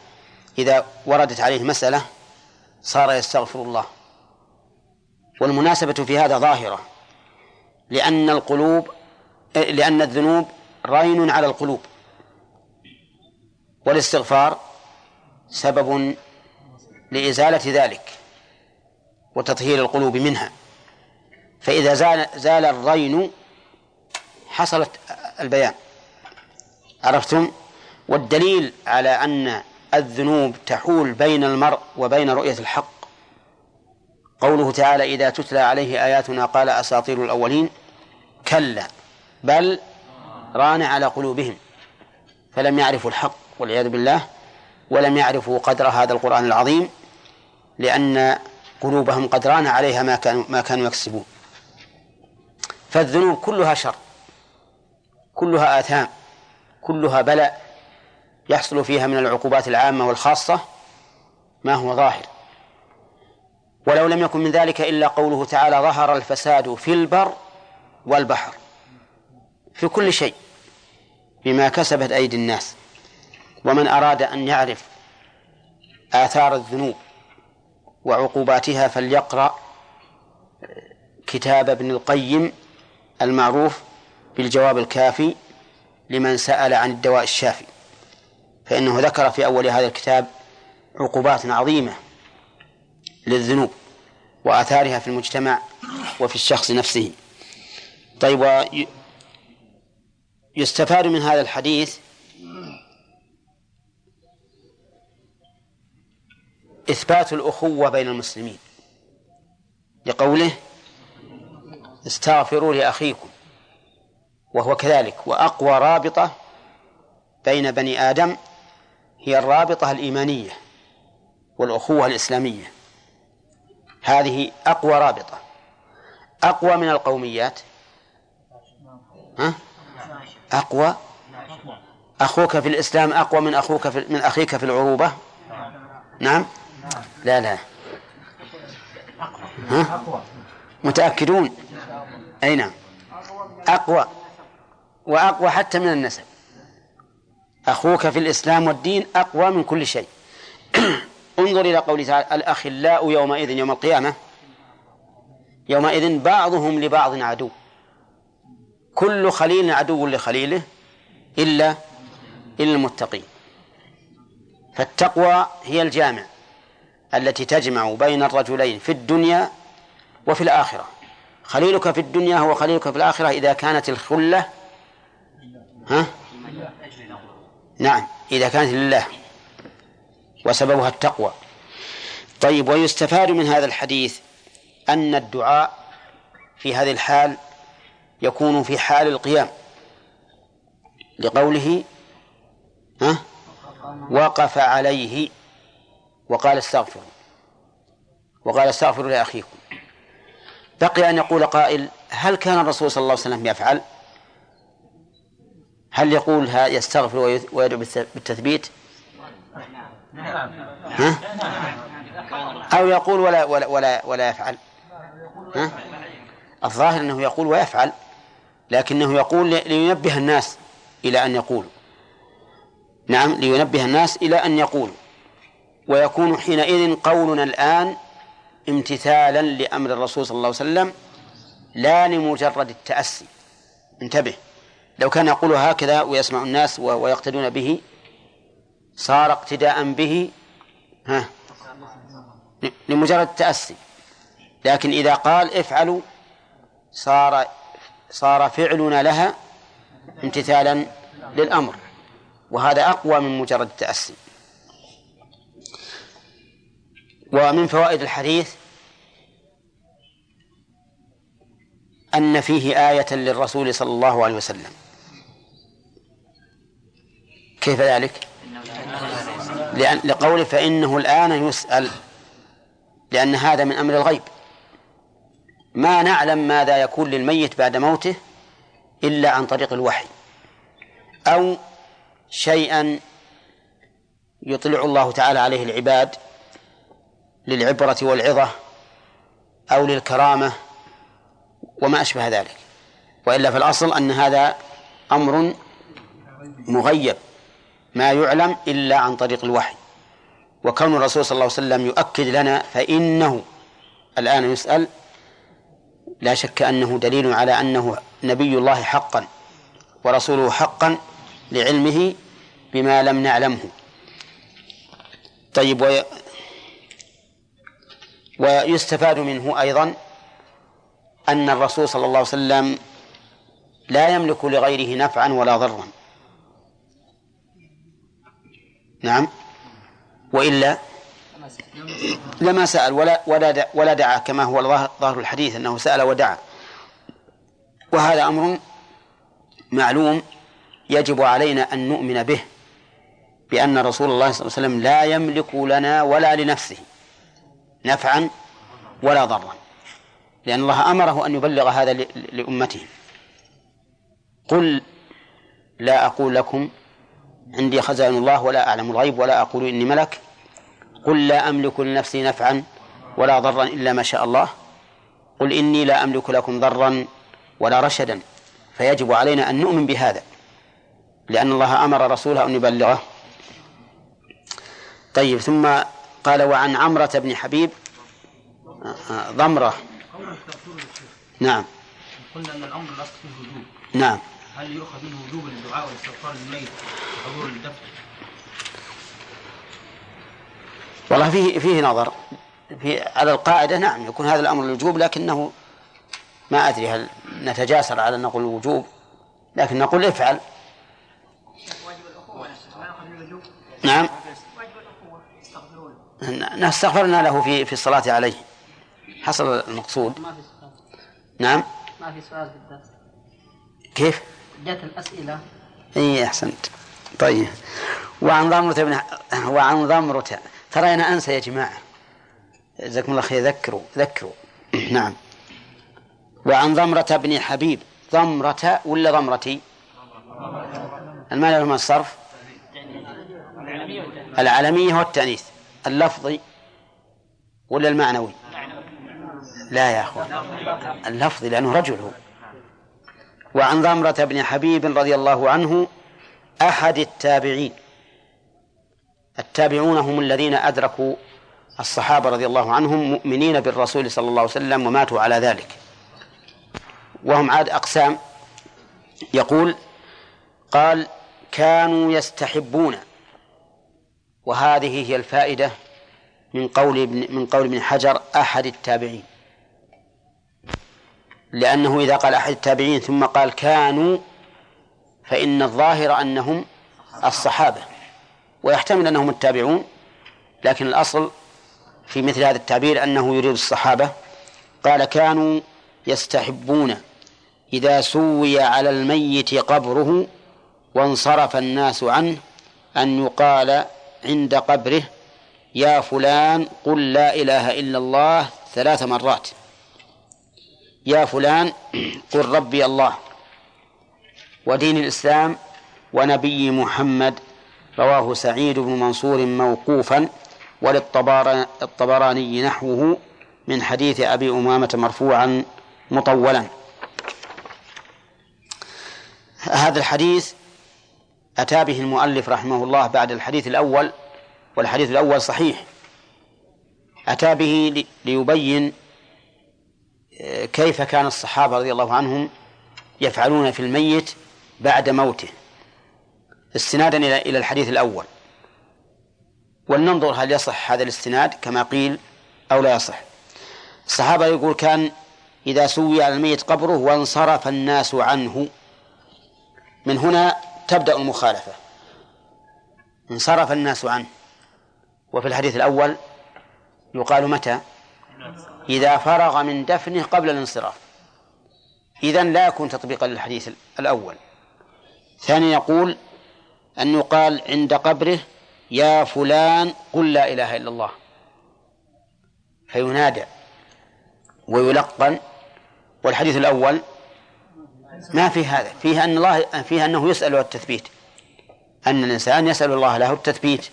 إذا وردت عليه مسألة صار يستغفر الله. والمناسبة في هذا ظاهرة لأن القلوب لأن الذنوب رين على القلوب. والاستغفار سبب لإزالة ذلك وتطهير القلوب منها. فإذا زال, زال الرين حصلت البيان. عرفتم؟ والدليل على أن الذنوب تحول بين المرء وبين رؤية الحق. قوله تعالى إذا تتلى عليه آياتنا قال أساطير الأولين. كلا بل ران على قلوبهم فلم يعرفوا الحق والعياذ بالله ولم يعرفوا قدر هذا القرآن العظيم لأن قلوبهم قد ران عليها ما كانوا ما كانوا يكسبون. فالذنوب كلها شر كلها آثام كلها بلاء يحصل فيها من العقوبات العامة والخاصة ما هو ظاهر. ولو لم يكن من ذلك إلا قوله تعالى ظهر الفساد في البر والبحر. في كل شيء بما كسبت أيدي الناس. ومن أراد أن يعرف آثار الذنوب وعقوباتها فليقرأ كتاب ابن القيم المعروف بالجواب الكافي لمن سأل عن الدواء الشافي. فإنه ذكر في أول هذا الكتاب عقوبات عظيمة للذنوب وآثارها في المجتمع وفي الشخص نفسه. طيب ويستفاد من هذا الحديث إثبات الأخوة بين المسلمين. لقوله استغفروا لأخيكم وهو كذلك وأقوى رابطة بين بني آدم هي الرابطة الإيمانية والأخوة الإسلامية. هذه أقوى رابطة أقوى من القوميات. ها؟ أقوى؟ أخوك في الإسلام أقوى من أخوك في من أخيك في العروبة؟ نعم؟ لا لا. ها؟ متأكدون؟ أي نعم. أقوى. وأقوى حتى من النسب. أخوك في الإسلام والدين أقوى من كل شيء. انظر إلى قوله تعالى الأخلاء يومئذ يوم القيامة. يومئذ بعضهم لبعض عدو. كل خليل عدو لخليله إلا إلا المتقين. فالتقوى هي الجامع التي تجمع بين الرجلين في الدنيا وفي الآخرة. خليلك في الدنيا هو خليلك في الآخرة إذا كانت الخلة ها؟ نعم إذا كانت لله وسببها التقوى. طيب ويستفاد من هذا الحديث أن الدعاء في هذه الحال يكون في حال القيام. لقوله ها؟ وقف عليه وقال استغفروا وقال استغفروا لأخيكم. بقي أن يقول قائل هل كان الرسول صلى الله عليه وسلم يفعل؟ هل يقول يستغفر ويدعو بالتثبيت؟ ها؟ أو يقول ولا ولا ولا, ولا يفعل. ها؟ الظاهر أنه يقول ويفعل لكنه يقول لينبه الناس إلى أن يقولوا نعم لينبه الناس إلى أن يقولوا ويكون حينئذ قولنا الآن امتثالا لأمر الرسول صلى الله عليه وسلم لا لمجرد التأسي. انتبه. لو كان يقول هكذا ويسمع الناس ويقتدون به صار اقتداء به ها لمجرد التأسي. لكن إذا قال افعلوا صار صار فعلنا لها امتثالا للأمر. وهذا أقوى من مجرد التأسي. ومن فوائد الحديث أن فيه آية للرسول صلى الله عليه وسلم. كيف ذلك؟ لأن لقوله فإنه الآن يسأل لأن هذا من أمر الغيب. ما نعلم ماذا يكون للميت بعد موته إلا عن طريق الوحي أو شيئا يطلع الله تعالى عليه العباد للعبرة والعظة أو للكرامة وما أشبه ذلك. وإلا في الأصل أن هذا أمر مغيب. ما يعلم إلا عن طريق الوحي. وكون الرسول صلى الله عليه وسلم يؤكد لنا فإنه الآن يسأل لا شك أنه دليل على أنه نبي الله حقا ورسوله حقا لعلمه بما لم نعلمه. طيب وي ويستفاد منه أيضا أن الرسول صلى الله عليه وسلم لا يملك لغيره نفعا ولا ضرا. نعم. وإلا لما سأل ولا ولا ولا دعا كما هو ظاهر الحديث أنه سأل ودعا. وهذا أمر معلوم يجب علينا أن نؤمن به بأن رسول الله صلى الله عليه وسلم لا يملك لنا ولا لنفسه نفعا ولا ضرا لأن الله أمره أن يبلغ هذا لأمته. قل لا أقول لكم عندي خزائن الله ولا أعلم الغيب ولا أقول إني ملك. قل لا أملك لنفسي نفعا ولا ضرا إلا ما شاء الله. قل إني لا أملك لكم ضرا ولا رشدا. فيجب علينا أن نؤمن بهذا لأن الله أمر رسوله أن يبلغه. طيب ثم قال وعن عمرة بن حبيب ضمرة. نعم. قلنا أن الأمر الأصل فيه نعم. هل يؤخذ منه وجوب الدعاء والاستغفار للميت وحضور الدفن؟ والله فيه فيه نظر. في على القاعدة نعم يكون هذا الأمر الوجوب لكنه ما أدري هل نتجاسر على أن نقول الوجوب لكن نقول افعل. نعم. نستغفرنا له في في الصلاة عليه. حصل المقصود. نعم. ما في سؤال في الدرس. كيف؟ جاءت الأسئلة. إي أحسنت. طيب. وعن ضمرة بن وعن ضمرة. ترى أنا أنسى يا جماعة. جزاكم الله خير. ذكروا ذكروا. نعم. وعن ضمرة بن حبيب. ضمرة ولا ضمرتي؟ المعنى من الصرف. العلمية والتأنيث. اللفظي ولا المعنوي؟ لا يا أخوان. اللفظي لأنه رجل هو. وعن ضمرة بن حبيب رضي الله عنه أحد التابعين. التابعون هم الذين أدركوا الصحابة رضي الله عنهم مؤمنين بالرسول صلى الله عليه وسلم وماتوا على ذلك. وهم عاد أقسام. يقول قال كانوا يستحبون. وهذه هي الفائدة من قول ابن من قول ابن حجر أحد التابعين. لأنه إذا قال أحد التابعين ثم قال كانوا فإن الظاهر أنهم الصحابة ويحتمل أنهم التابعون لكن الأصل في مثل هذا التعبير أنه يريد الصحابة. قال كانوا يستحبون إذا سوي على الميت قبره وانصرف الناس عنه أن يقال عند قبره يا فلان قل لا إله إلا الله ثلاث مرات. يا فلان قل ربي الله ودين الإسلام ونبي محمد رواه سعيد بن منصور موقوفا وللطبراني نحوه من حديث أبي أمامة مرفوعا مطولا. هذا الحديث أتى به المؤلف رحمه الله بعد الحديث الأول والحديث الأول صحيح. أتى به لي- ليبين كيف كان الصحابة رضي الله عنهم يفعلون في الميت بعد موته؟ استنادا إلى الحديث الأول. ولننظر هل يصح هذا الاستناد؟ كما قيل أو لا يصح. الصحابة يقول كان إذا سوي على الميت قبره وانصرف الناس عنه. من هنا تبدأ المخالفة. انصرف الناس عنه. وفي الحديث الأول يقال متى؟ إذا فرغ من دفنه قبل الانصراف. إذن لا يكون تطبيقا للحديث الأول. ثانيا يقول أن يقال عند قبره يا فلان قل لا إله إلا الله. فينادى ويلقن. والحديث الأول ما في هذا. فيه أن الله فيه أنه يسأل التثبيت. أن الإنسان يسأل الله له التثبيت.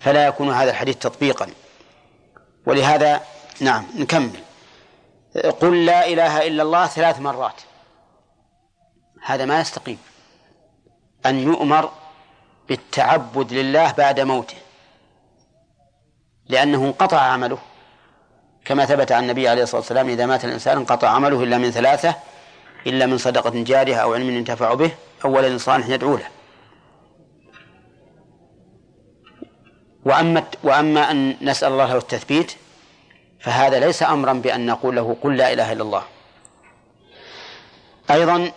فلا يكون هذا الحديث تطبيقا. ولهذا نعم نكمل. قل لا إله إلا الله ثلاث مرات. هذا ما يستقيم. أن يؤمر بالتعبد لله بعد موته. لأنه انقطع عمله. كما ثبت عن النبي عليه الصلاة والسلام إذا مات الإنسان انقطع عمله إلا من ثلاثة إلا من صدقة جارية أو علم ينتفع به أو ولد صالح يدعو له. وأما وأما أن نسأل الله له التثبيت فهذا ليس أمرا بأن نقول له قل لا إله إلا الله. أيضا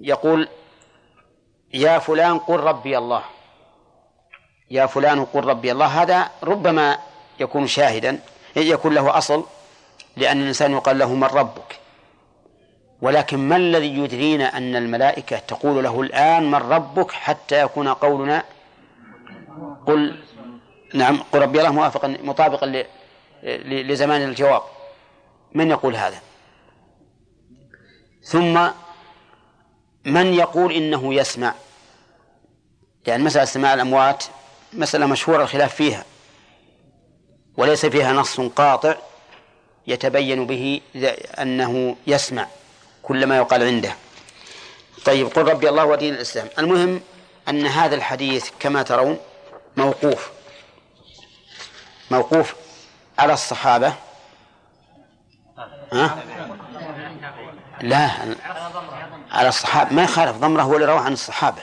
يقول يا فلان قل ربي الله. يا فلان قل ربي الله. هذا ربما يكون شاهدا يكون له أصل لأن الإنسان يقال له من ربك. ولكن ما الذي يدرينا أن الملائكة تقول له الآن من ربك حتى يكون قولنا قل نعم قل ربي الله موافقا مطابقا لزمان الجواب. من يقول هذا؟ ثم من يقول إنه يسمع؟ يعني مسألة سماع الأموات مسألة مشهورة الخلاف فيها. وليس فيها نص قاطع يتبين به أنه يسمع كل ما يقال عنده. طيب قل ربي الله ودين الإسلام. المهم أن هذا الحديث كما ترون موقوف. موقوف على الصحابة؟ ها؟ لا على الصحابة. ما يخالف ضمرة هو اللي رواه عن الصحابة.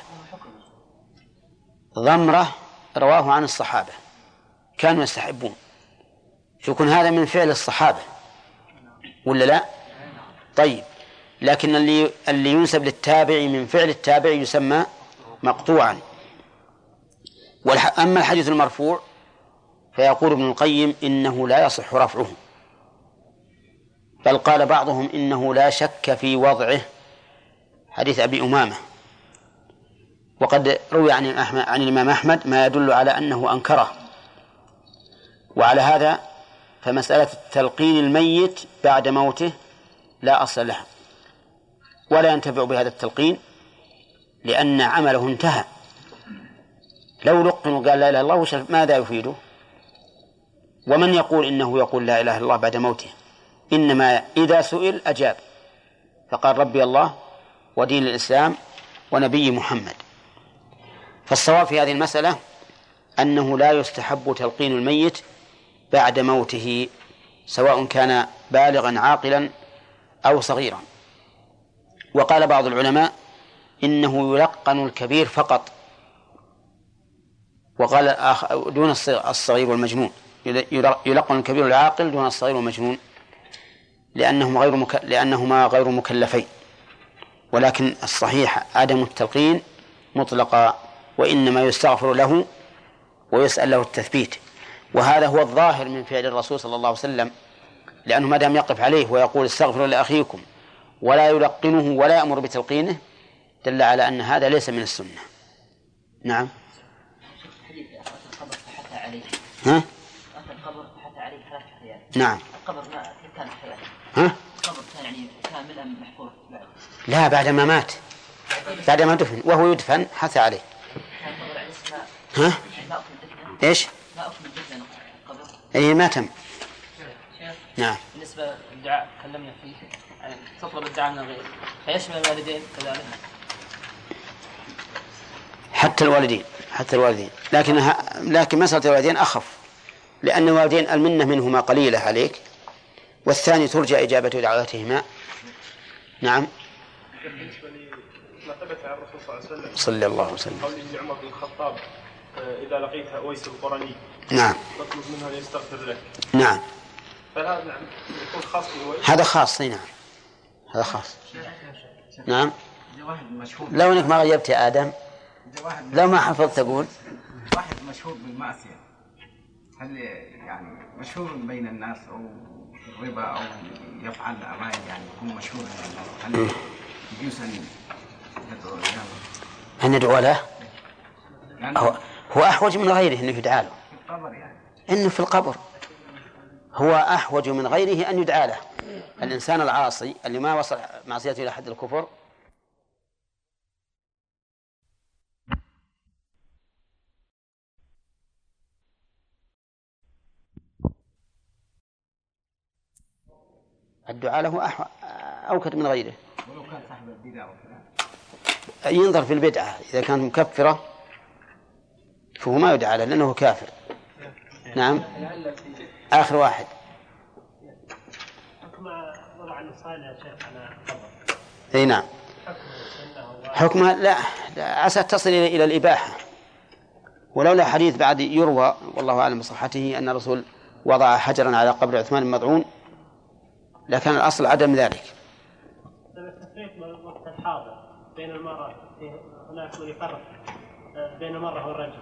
ضمرة رواه عن الصحابة. كانوا يستحبون. يكون هذا من فعل الصحابة. ولا لا؟ طيب. لكن اللي اللي ينسب للتابع من فعل التابع يسمى مقطوعا. أما الحديث المرفوع فيقول ابن القيم إنه لا يصح رفعه. بل قال بعضهم إنه لا شك في وضعه. حديث أبي أمامة. وقد روي عن أحمد عن الإمام أحمد ما يدل على أنه أنكره. وعلى هذا فمسألة تلقين الميت بعد موته لا أصل لها. ولا ينتفع بهذا التلقين لأن عمله انتهى. لو لقن وقال لا إله إلا الله ماذا يفيده؟ ومن يقول إنه يقول لا إله إلا الله بعد موته؟ إنما إذا سئل أجاب. فقال ربي الله ودين الإسلام ونبي محمد. فالصواب في هذه المسألة أنه لا يستحب تلقين الميت بعد موته سواء كان بالغا عاقلا أو صغيرا. وقال بعض العلماء إنه يلقن الكبير فقط وقال دون الص- الصغير والمجنون. يلقن الكبير العاقل دون الصغير والمجنون لأنهم غير مك... لأنهما غير مكلفين. ولكن الصحيح عدم التلقين مطلقا وإنما يستغفر له ويسأل له التثبيت. وهذا هو الظاهر من فعل الرسول صلى الله عليه وسلم لأنه ما دام يقف عليه ويقول استغفروا لأخيكم ولا يلقنه ولا يأمر بتلقينه دل على أن هذا ليس من السنة. نعم. ها أتى القبر فحث عليه ثلاث حيات نعم. القبر ما كان حياته ها؟ القبر كان يعني كاملا محفور بعد لا بعد ما مات. بعد ما دفن وهو يدفن حث عليه. ها؟ إيش؟ ما أكمل دفنه القبر اي ما تم. نعم. بالنسبة للدعاء تكلمنا فيه. يعني تطلب الدعاء من الغير فيشمل الوالدين كذلك. حتى الوالدين حتى الوالدين. لكن لكن مسألة الوالدين أخف. لأن الوالدين المنة منهما قليلة عليك والثاني ترجى إجابة دعواتهما. نعم. ثبت عن الرسول صلى الله عليه وسلم. صلى الله عليه وسلم قول لعمر بن الخطاب آه، إذا لقيت أويس القرني نعم. فاطلب منه أن يستغفر لك نعم. فهذا نعم يكون خاص بأويس؟ هذا خاص أي نعم. هذا خاص. نعم. إذا واحد مشهور. لو إنك ما غيبت يا آدم لو ما حفظت تقول. واحد مشهور بالمعصية. هل يعني مشهور بين الناس أو الربا أو يفعل أعمال يعني يكون مشهور بين الناس؟ هل يجوز أن يدعو له؟ أن ندعو له؟ لأنه هو, هو أحوج من غيره انه يدعى له. في القبر يعني. انه في القبر. هو أحوج من غيره أن يدعى له. الإنسان العاصي اللي ما وصل معصيته إلى حد الكفر الدعاء له أحو... أوكد من غيره. ولو كان صاحب البدع وكذا. ينظر في البدعة إذا كانت مكفرة فهو ما يدعى له لأنه كافر. نعم. آخر واحد. حكم وضع النصارى يا شيخ على قبر إي نعم. حكمها لا, لا عسى تصل إلى إلى الإباحة. ولولا حديث بعد يروى والله أعلم بصحته أن الرسول وضع حجرا على قبر عثمان المضعون لكان الأصل عدم ذلك. التفريق بين الوقت الحاضر بين المرأة هناك من يفرق آه، بين المرأة والرجل.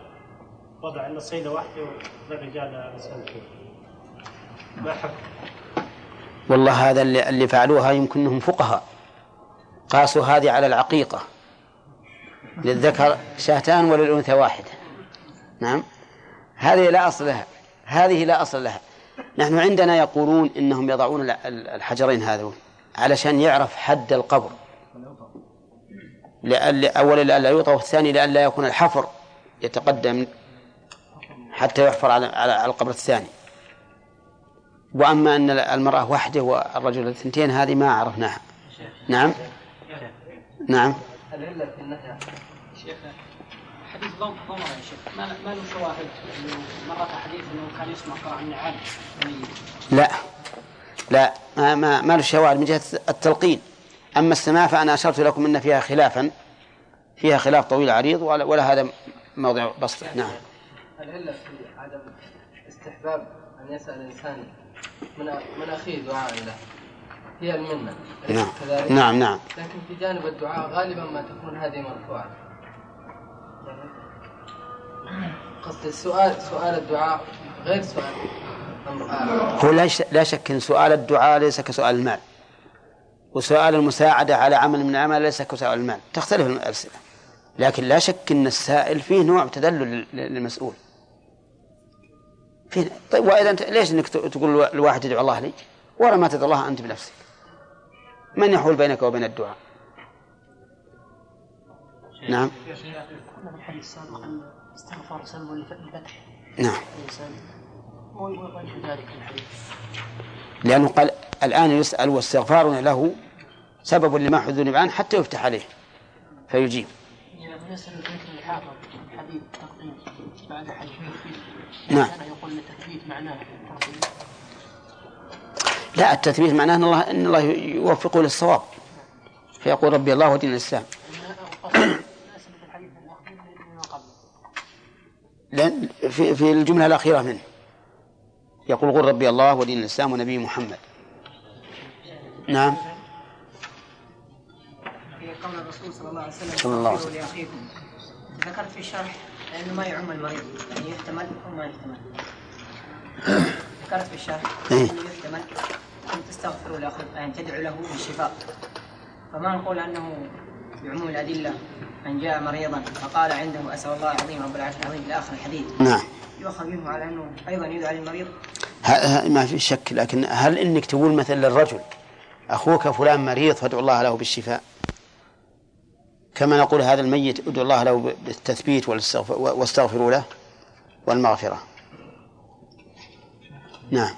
وضع النصيلة وحده والرجال مسألتين ما حكم؟ والله هذا اللي, اللي فعلوها يمكنهم فقهاء. قاسوا هذه على العقيقة. للذكر شاتان وللأنثى واحدة. نعم؟ هذه لا أصل لها. هذه لا أصل لها. نحن عندنا يقولون إنهم يضعون ال- ال- الحجرين هذول علشان يعرف حد القبر. لأن اولا لئلا يوطى والثاني لئلا يكون الحفر يتقدم حتى يحفر على على القبر الثاني. وأما أن المرأة وحده والرجل اثنتين هذه ما عرفناها. نعم؟ نعم؟ حديث ضم ضمر يا شيخ. ما ما له شواهد إنه مرة حديث إنه كان يسمع النعال ميت لا. لا. ما ما, ما له شواهد من جهة التلقين. أما السماع فأنا أشرت لكم إن فيها خلافا. فيها خلاف طويل عريض ولا, ولا هذا موضع بسطه نعم. العلة في عدم استحباب أن يسأل الإنسان من من أخيه دعاء له هي المنة. أليس نعم. كذلك؟ نعم نعم. لكن في جانب الدعاء غالبا ما تكون هذه مرفوعة. قصد السؤال سؤال الدعاء غير سؤال هو لا لا شك ان سؤال الدعاء ليس كسؤال المال وسؤال المساعدة على عمل من الأعمال ليس كسؤال المال تختلف الأسئلة لكن لا شك أن السائل فيه نوع تدلل لل- للمسؤول فيه طيب وإذا أنت ليش أنك تقول الواحد تدعو الله لي ولا ما تدعو الله أنت بنفسك من يحول بينك وبين الدعاء نعم الحديث السابق استغفار سلم للفتح نعم. ذلك الحديث. لأنه قال الآن يسأل واستغفار له سبب لما حذر عنه حتى يفتح عليه فيجيب. يسأل الذكر الحافظ الحديث تقديم بعد حديث. نعم. يقول التثبيت معناه لا التثبيت معناه إن الله إن الله يوفقه للصواب. فيقول ربي الله ودين الإسلام يثبت الحديث الاخير لما قبله لأن في في الجملة الأخيرة منه. يقول قل ربي الله ودين الإسلام ونبي محمد. نعم. في قول الرسول صلى الله عليه وسلم صلى الله عليه استغفروا لأخيكم. ذكرت في الشرح أنه ما يعم المريض يعني يحتمل أو ما يحتمل. ذكرت في الشرح إيه. انه يحتمل أن تستغفروا لأخيكم يعني تدعو له بالشفاء. فما نقول أنه بعموم الأدلة من جاء مريضا فقال عنده أسأل الله العظيم رب العرش العظيم إلى آخر الحديث. نعم. يؤخذ منه على أنه أيضا يدعى للمريض. ما في شك لكن هل إنك تقول مثلا للرجل أخوك فلان مريض فادعو الله له بالشفاء؟ كما نقول هذا الميت ادعو الله له بالتثبيت والاستغفر- واستغفروا له والمغفرة. نعم.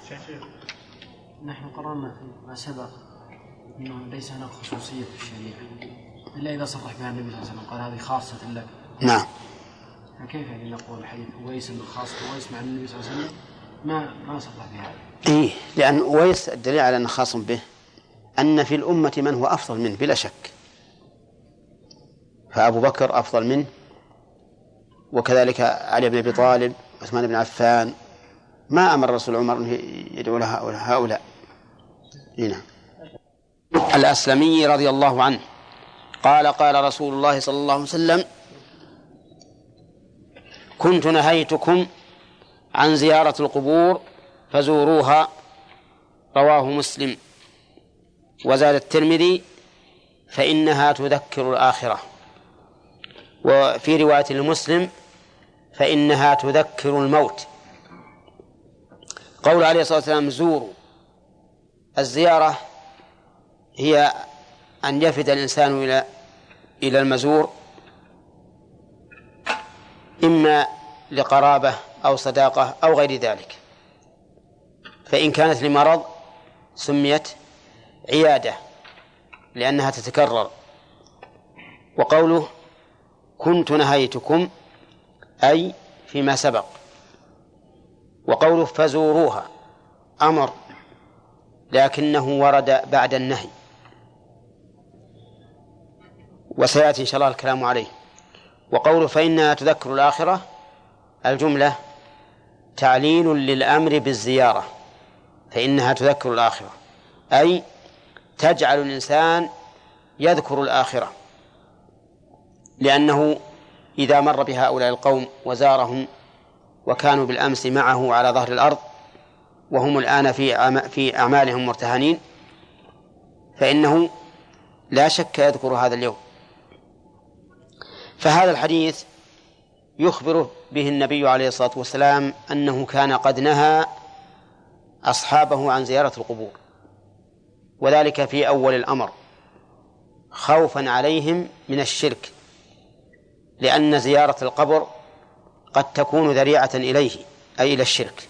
نحن قررنا فيما سبق إنه ليس هناك خصوصية في الشريعة. إلا إذا صرح بها النبي صلى الله عليه وسلم قال هذه خاصة لك. نعم. فكيف يعني نقول حديث أويس أنه خاص أويس مع النبي صلى الله عليه وسلم؟ ما ما صح في هذا إيه لأن أويس الدليل على أنه خاص به أن في الأمة من هو أفضل منه بلا شك. فأبو بكر أفضل منه وكذلك علي بن أبي طالب عثمان بن عفان. ما أمر الرسول عمر أن يدعو لها هؤلاء هنا الأسلمي رضي الله عنه. قال قال رسول الله صلى الله عليه وسلم كنت نهيتكم عن زيارة القبور فزوروها رواه مسلم. وزاد الترمذي فإنها تذكر الآخرة وفي رواية المسلم فإنها تذكر الموت قول عليه الصلاة والسلام زوروا الزيارة هي أن يفد الإنسان إلى إلى المزور إما لقرابة أو صداقة أو غير ذلك. فإن كانت لمرض سميت عيادة لأنها تتكرر. وقوله كنت نهيتكم أي فيما سبق. وقوله فزوروها أمر لكنه ورد بعد النهي. وسيأتي إن شاء الله الكلام عليه. وقوله فإنها تذكر الآخرة الجملة تعليل للأمر بالزيارة فإنها تذكر الآخرة. أي تجعل الإنسان يذكر الآخرة لأنه إذا مر بهؤلاء القوم وزارهم وكانوا بالأمس معه على ظهر الأرض وهم الآن في في أعمالهم مرتهنين فإنه لا شك يذكر هذا اليوم. فهذا الحديث يخبر به النبي عليه الصلاة والسلام أنه كان قد نهى أصحابه عن زيارة القبور وذلك في أول الأمر خوفا عليهم من الشرك لأن زيارة القبر قد تكون ذريعة إليه أي إلى الشرك.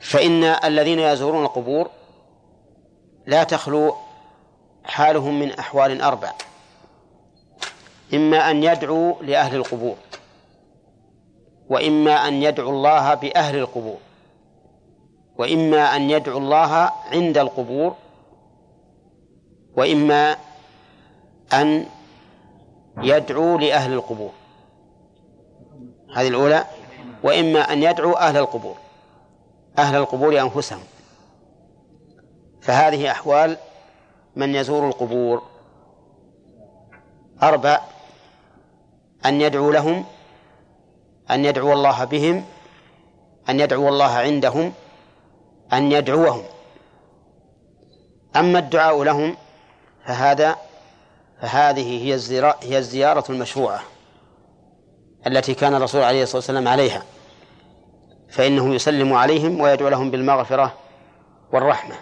فإن الذين يزورون القبور لا تخلو حالهم من أحوال أربع. إما أن يدعوا لأهل القبور وإما أن يدعو الله بأهل القبور وإما أن يدعو الله عند القبور وإما أن يدعو لأهل القبور. هذه الأولى. وإما أن يدعو أهل القبور أهل القبور أنفسهم. فهذه أحوال من يزور القبور. أربع أن يدعو لهم أن يدعو الله بهم أن يدعو الله عندهم أن يدعوهم. أما الدعاء لهم فهذا فهذه هي الزيارة, هي الزيارة المشروعة التي كان الرسول عليه الصلاة والسلام عليها. فإنه يسلم عليهم ويدعو لهم بالمغفرة والرحمة.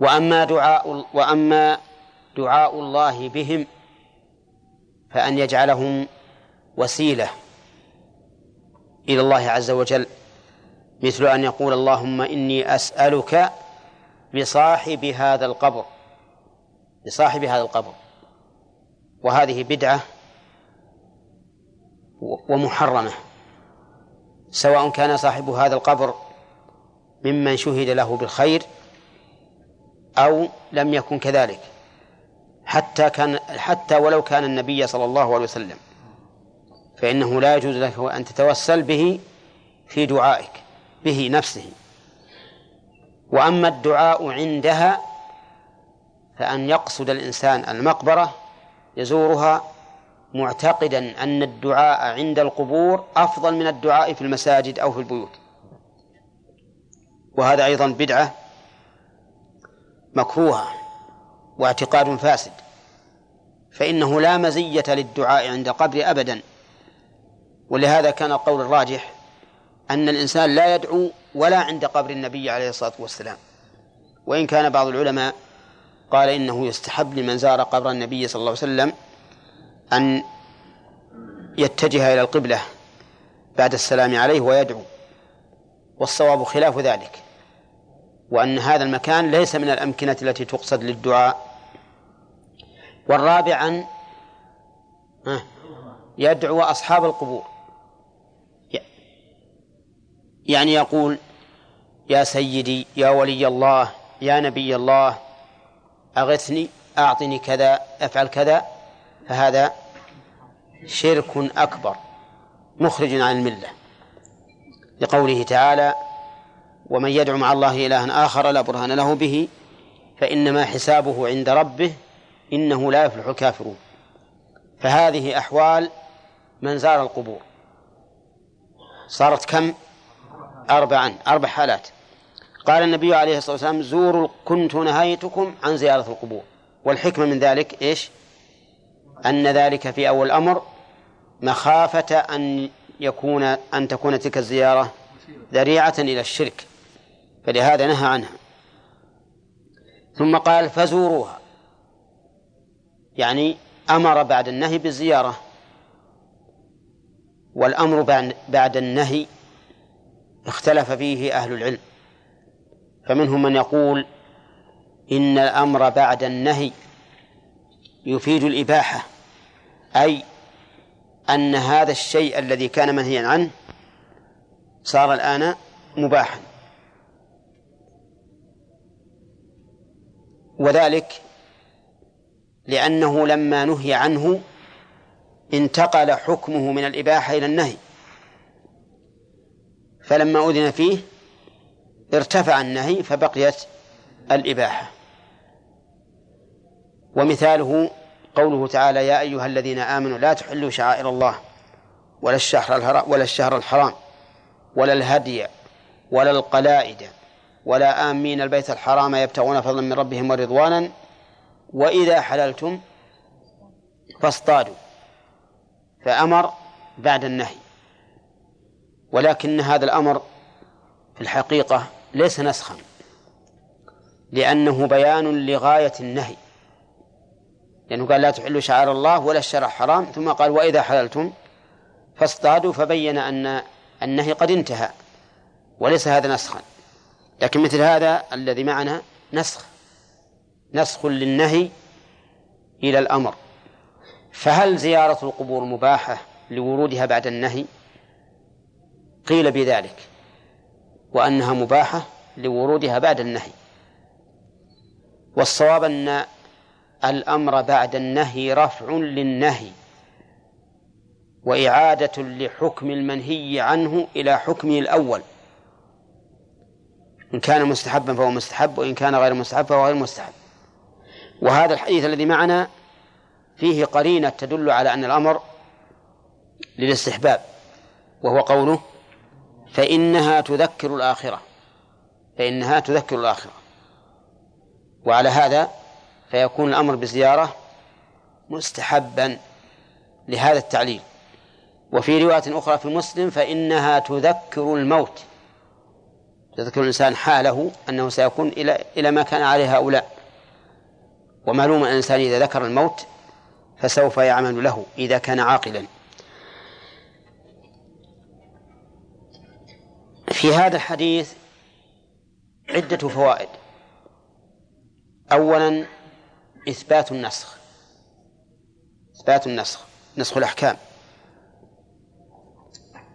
وأما دعاء وأما دعاء الله بهم فأن يجعلهم وسيلة إلى الله عز وجل مثل أن يقول اللهم إني أسألك بصاحب هذا القبر بصاحب هذا القبر. وهذه بدعة ومحرمة سواء كان صاحب هذا القبر ممن شهد له بالخير أو لم يكن كذلك. حتى كان حتى ولو كان النبي صلى الله عليه وسلم. فإنه لا يجوز لك أن تتوسل به في دعائك به نفسه. وأما الدعاء عندها فأن يقصد الإنسان المقبرة يزورها معتقدا أن الدعاء عند القبور أفضل من الدعاء في المساجد أو في البيوت. وهذا أيضا بدعة مكروهة. واعتقاد فاسد فإنه لا مزية للدعاء عند قبر أبدا. ولهذا كان القول الراجح أن الإنسان لا يدعو ولا عند قبر النبي عليه الصلاة والسلام. وإن كان بعض العلماء قال إنه يستحب لمن زار قبر النبي صلى الله عليه وسلم أن يتجه إلى القبلة بعد السلام عليه ويدعو والصواب خلاف ذلك. وأن هذا المكان ليس من الأمكنة التي تقصد للدعاء. والرابع أن يدعو أصحاب القبور. يعني يقول يا سيدي يا ولي الله يا نبي الله أغثني أعطني كذا أفعل كذا فهذا شرك أكبر مخرج عن الملة. لقوله تعالى ومن يدعو مع الله إلها آخر لا برهان له به فإنما حسابه عند ربه إنه لا يفلح الكافرون. فهذه أحوال من زار القبور. صارت كم؟ أربعا أربع حالات. قال النبي عليه الصلاة والسلام زوروا كنت نهيتكم عن زيارة القبور. والحكمة من ذلك إيش؟ أن ذلك في أول الأمر مخافة أن يكون أن تكون تلك الزيارة ذريعة إلى الشرك. فلهذا نهى عنها. ثم قال فزوروها. يعني أمر بعد النهي بالزيارة والأمر بعد النهي اختلف فيه أهل العلم. فمنهم من يقول إن الأمر بعد النهي يفيد الإباحة أي أن هذا الشيء الذي كان منهيا عنه صار الآن مباحا. وذلك لأنه لما نهي عنه انتقل حكمه من الإباحة إلى النهي. فلما أذن فيه ارتفع النهي فبقيت الإباحة. ومثاله قوله تعالى يا أيها الذين آمنوا لا تحلوا شعائر الله ولا الشهر الحرام ولا الشهر الحرام ولا الهدي ولا القلائد ولا آمين البيت الحرام يبتغون فضلا من ربهم ورضوانا وإذا حللتم فاصطادوا. فأمر بعد النهي. ولكن هذا الأمر في الحقيقة ليس نسخا لأنه بيان لغاية النهي. لأنه قال لا تحلوا شعائر الله ولا الشرع حرام ثم قال وإذا حللتم فاصطادوا فبين أن النهي قد انتهى وليس هذا نسخا. لكن مثل هذا الذي معنا نسخ. نسخ للنهي إلى الأمر. فهل زيارة القبور مباحة لورودها بعد النهي؟ قيل بذلك. وأنها مباحة لورودها بعد النهي. والصواب أن الأمر بعد النهي رفع للنهي. وإعادة لحكم المنهي عنه إلى حكمه الأول. إن كان مستحبا فهو مستحب وإن كان غير مستحب فهو غير مستحب. وهذا الحديث الذي معنا فيه قرينة تدل على أن الأمر للاستحباب وهو قوله فإنها تذكر الآخرة فإنها تذكر الآخرة. وعلى هذا فيكون الأمر بزيارة مستحبا لهذا التعليل. وفي رواية أخرى في مسلم فإنها تذكر الموت. تذكر الإنسان حاله أنه سيكون إلى إلى ما كان عليه هؤلاء. ومعلوم أن الإنسان إذا ذكر الموت فسوف يعمل له إذا كان عاقلا. في هذا الحديث عدة فوائد. أولا إثبات النسخ. إثبات النسخ نسخ الأحكام.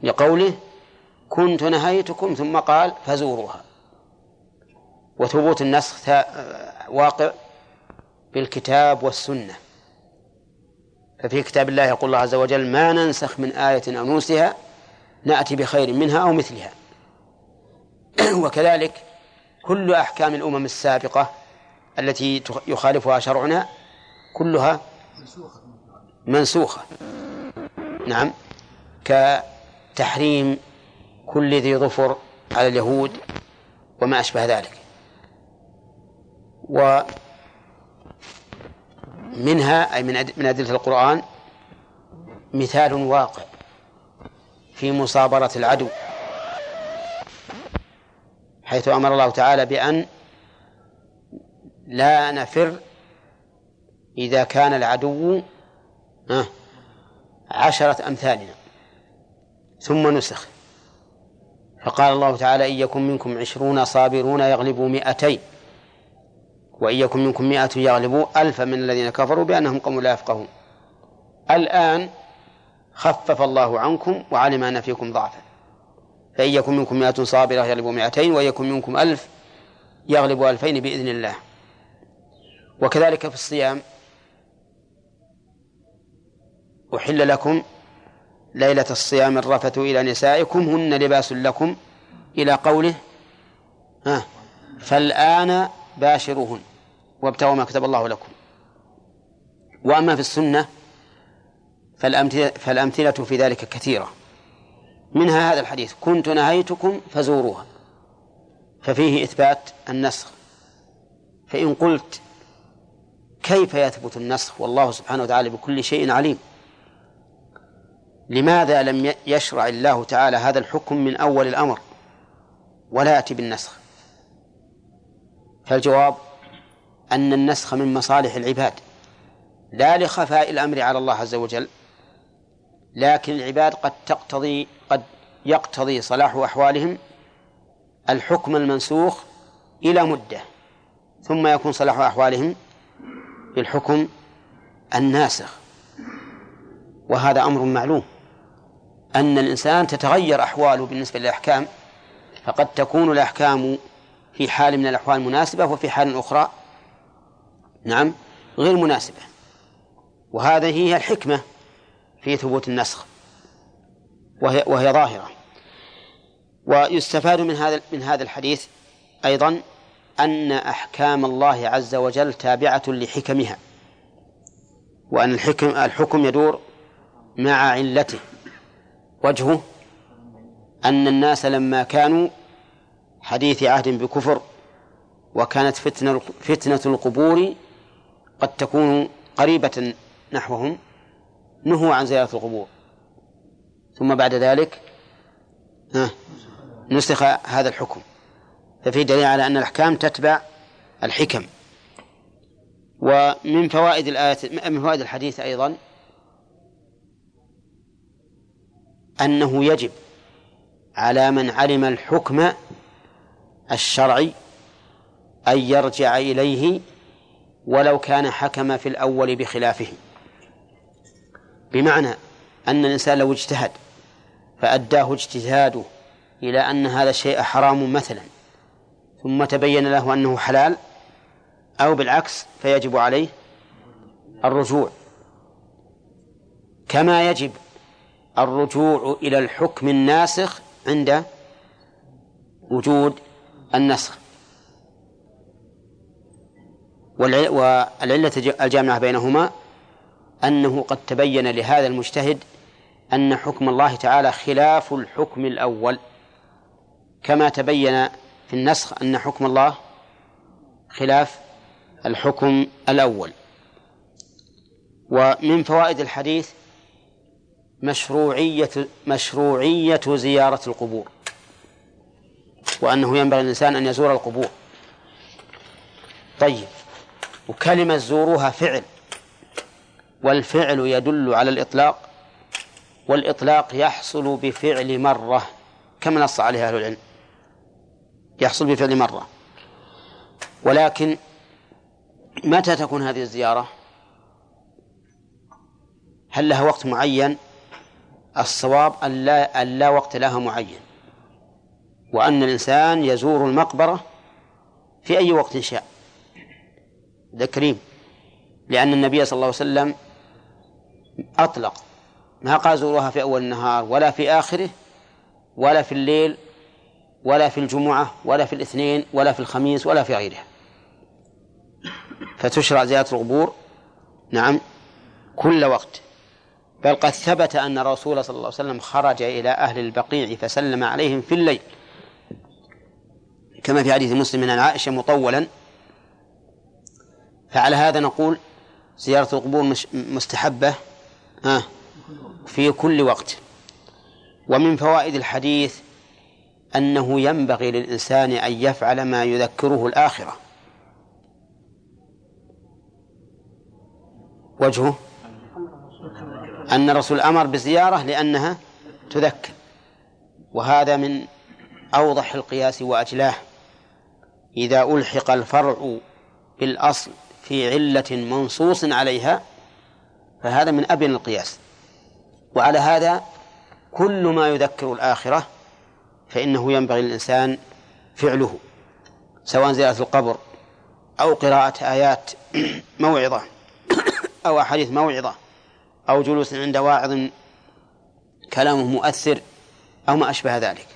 لقوله كنت نهيتكم ثم قال فزوروها. وثبوت النسخ واقع بالكتاب والسنة. ففي كتاب الله يقول الله عز وجل ما ننسخ من آية أو نوسها نأتي بخير منها أو مثلها. وكذلك كل أحكام الأمم السابقة التي يخالفها شرعنا كلها منسوخة. نعم. كتحريم كل ذي ظفر على اليهود وما أشبه ذلك. ومنها أي من أدلة القرآن مثال واقع في مصابرة العدو حيث أمر الله تعالى بأن لا نفر إذا كان العدو عشرة أمثالنا ثم نسخ. فقال الله تعالى إن يكن منكم عشرون صابرون يغلبوا مئتين وإن يكن منكم مئة يغلبوا ألفا من الذين كفروا بأنهم قوم لا يفقهون. الآن خفف الله عنكم وعلم أن فيكم ضعفا. فإن يكن منكم مئة صابرة يغلبوا مئتين وإن يكن منكم ألف يغلبوا ألفين بإذن الله. وكذلك في الصيام أحل لكم ليلة الصيام الرفث إلى نسائكم هن لباس لكم إلى قوله ها فالآن باشروهن وابتغوا ما كتب الله لكم. وأما في السنة فالأمثلة, فالأمثلة في ذلك كثيرة. منها هذا الحديث كنت نهيتكم فزوروها. ففيه إثبات النسخ. فإن قلت كيف يثبت النسخ؟ والله سبحانه وتعالى بكل شيء عليم. لماذا لم يشرع الله تعالى هذا الحكم من أول الأمر ولا يأتي بالنسخ؟ فالجواب أن النسخ من مصالح العباد. لا لخفاء الأمر على الله عز وجل لكن العباد قد تقتضي قد يقتضي صلاح أحوالهم الحكم المنسوخ إلى مدة ثم يكون صلاح أحوالهم بالحكم الناسخ. وهذا أمر معلوم. أن الإنسان تتغير أحواله بالنسبة للأحكام فقد تكون الأحكام في حال من الأحوال مناسبة وفي حال أخرى نعم غير مناسبة. وهذه هي الحكمة في ثبوت النسخ وهي, وهي ظاهرة. ويستفاد من هذا من هذا الحديث أيضا أن أحكام الله عز وجل تابعة لحكمها وأن الحكم الحكم يدور مع علته. وجهه أن الناس لما كانوا حديث عهد بكفر وكانت فتنة فتنة القبور قد تكون قريبة نحوهم نهوا عن زيارة القبور. ثم بعد ذلك نسخ هذا الحكم. ففي دليل على أن الأحكام تتبع الحكم. ومن فوائد الآية من فوائد الحديث أيضا أنه يجب على من علم الحكم الشرعي أن يرجع إليه ولو كان حكم في الأول بخلافه. بمعنى أن الإنسان لو اجتهد فأداه اجتهاده إلى أن هذا الشيء حرام مثلا ثم تبين له أنه حلال أو بالعكس فيجب عليه الرجوع. كما يجب الرجوع إلى الحكم الناسخ عند وجود النسخ. والعلة الجامعة بينهما أنه قد تبين لهذا المجتهد أن حكم الله تعالى خلاف الحكم الأول. كما تبين في النسخ أن حكم الله خلاف الحكم الأول. ومن فوائد الحديث مشروعية مشروعية زيارة القبور. وأنه ينبغي للإنسان أن يزور القبور. طيب. وكلمة زوروها فعل. والفعل يدل على الإطلاق. والإطلاق يحصل بفعل مرة. كما نص عليه أهل العلم؟ يحصل بفعل مرة. ولكن متى تكون هذه الزيارة؟ هل لها وقت معين؟ الصواب أن لا, أن لا وقت لها معين وأن الإنسان يزور المقبرة في أي وقت شاء. ذا كريم لأن النبي صلى الله عليه وسلم أطلق ما قال زوروها في أول النهار ولا في آخره ولا في الليل ولا في الجمعة ولا في الاثنين ولا في الخميس ولا في غيرها. فتشرع زيارة القبور نعم كل وقت. بل قد ثبت أن الرسول صلى الله عليه وسلم خرج إلى أهل البقيع فسلم عليهم في الليل. كما في حديث مسلم عن عائشة مطولا. فعلى هذا نقول زيارة القبور مستحبة في كل وقت. ومن فوائد الحديث أنه ينبغي للإنسان أن يفعل ما يذكره الآخرة. وجهه أن الرسول أمر بزيارة لأنها تذكر وهذا من أوضح القياس وأجلاه. إذا ألحق الفرع بالأصل في علة منصوص عليها فهذا من أبين القياس. وعلى هذا كل ما يذكر الآخرة فإنه ينبغي للإنسان فعله سواء زيارة القبر أو قراءة آيات موعظة أو أحاديث موعظة. أو جلوس عند واعظ كلامه مؤثر أو ما أشبه ذلك.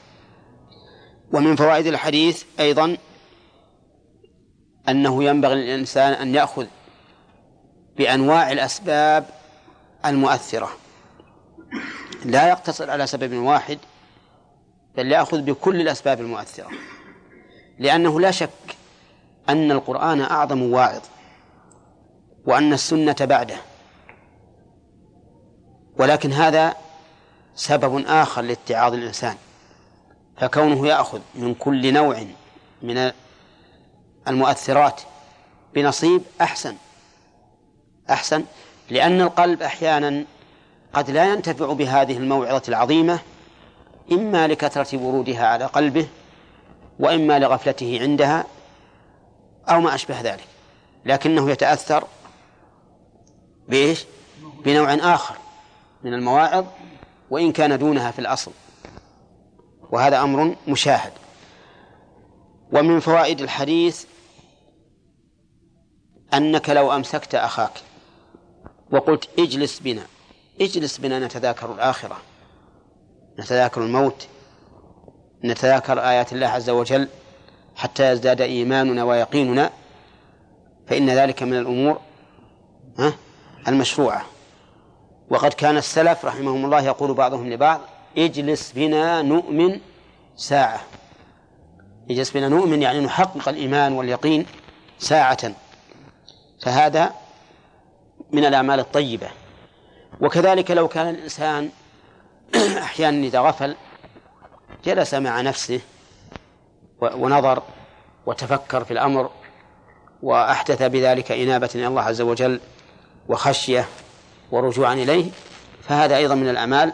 ومن فوائد الحديث أيضا أنه ينبغي للإنسان أن يأخذ بأنواع الأسباب المؤثرة. لا يقتصر على سبب واحد بل يأخذ بكل الأسباب المؤثرة. لأنه لا شك أن القرآن أعظم واعظ وأن السنة بعده. ولكن هذا سبب آخر لاتعاظ الإنسان فكونه يأخذ من كل نوع من المؤثرات بنصيب أحسن أحسن لأن القلب أحيانا قد لا ينتفع بهذه الموعظة العظيمة إما لكثرة ورودها على قلبه وإما لغفلته عندها أو ما أشبه ذلك لكنه يتأثر بإيش؟ بنوع آخر من المواعظ وإن كان دونها في الأصل. وهذا أمر مشاهد. ومن فوائد الحديث أنك لو أمسكت أخاك وقلت اجلس بنا اجلس بنا نتذاكر الآخرة نتذاكر الموت نتذاكر آيات الله عز وجل حتى يزداد إيماننا ويقيننا فإن ذلك من الأمور المشروعة. وقد كان السلف رحمهم الله يقول بعضهم لبعض اجلس بنا نؤمن ساعة. اجلس بنا نؤمن يعني نحقق الإيمان واليقين ساعة. فهذا من الأعمال الطيبة. وكذلك لو كان الإنسان أحيانا إذا غفل جلس مع نفسه ونظر وتفكر في الأمر وأحدث بذلك إنابة إلى الله عز وجل وخشية. ورجوعا إليه فهذا أيضا من الأعمال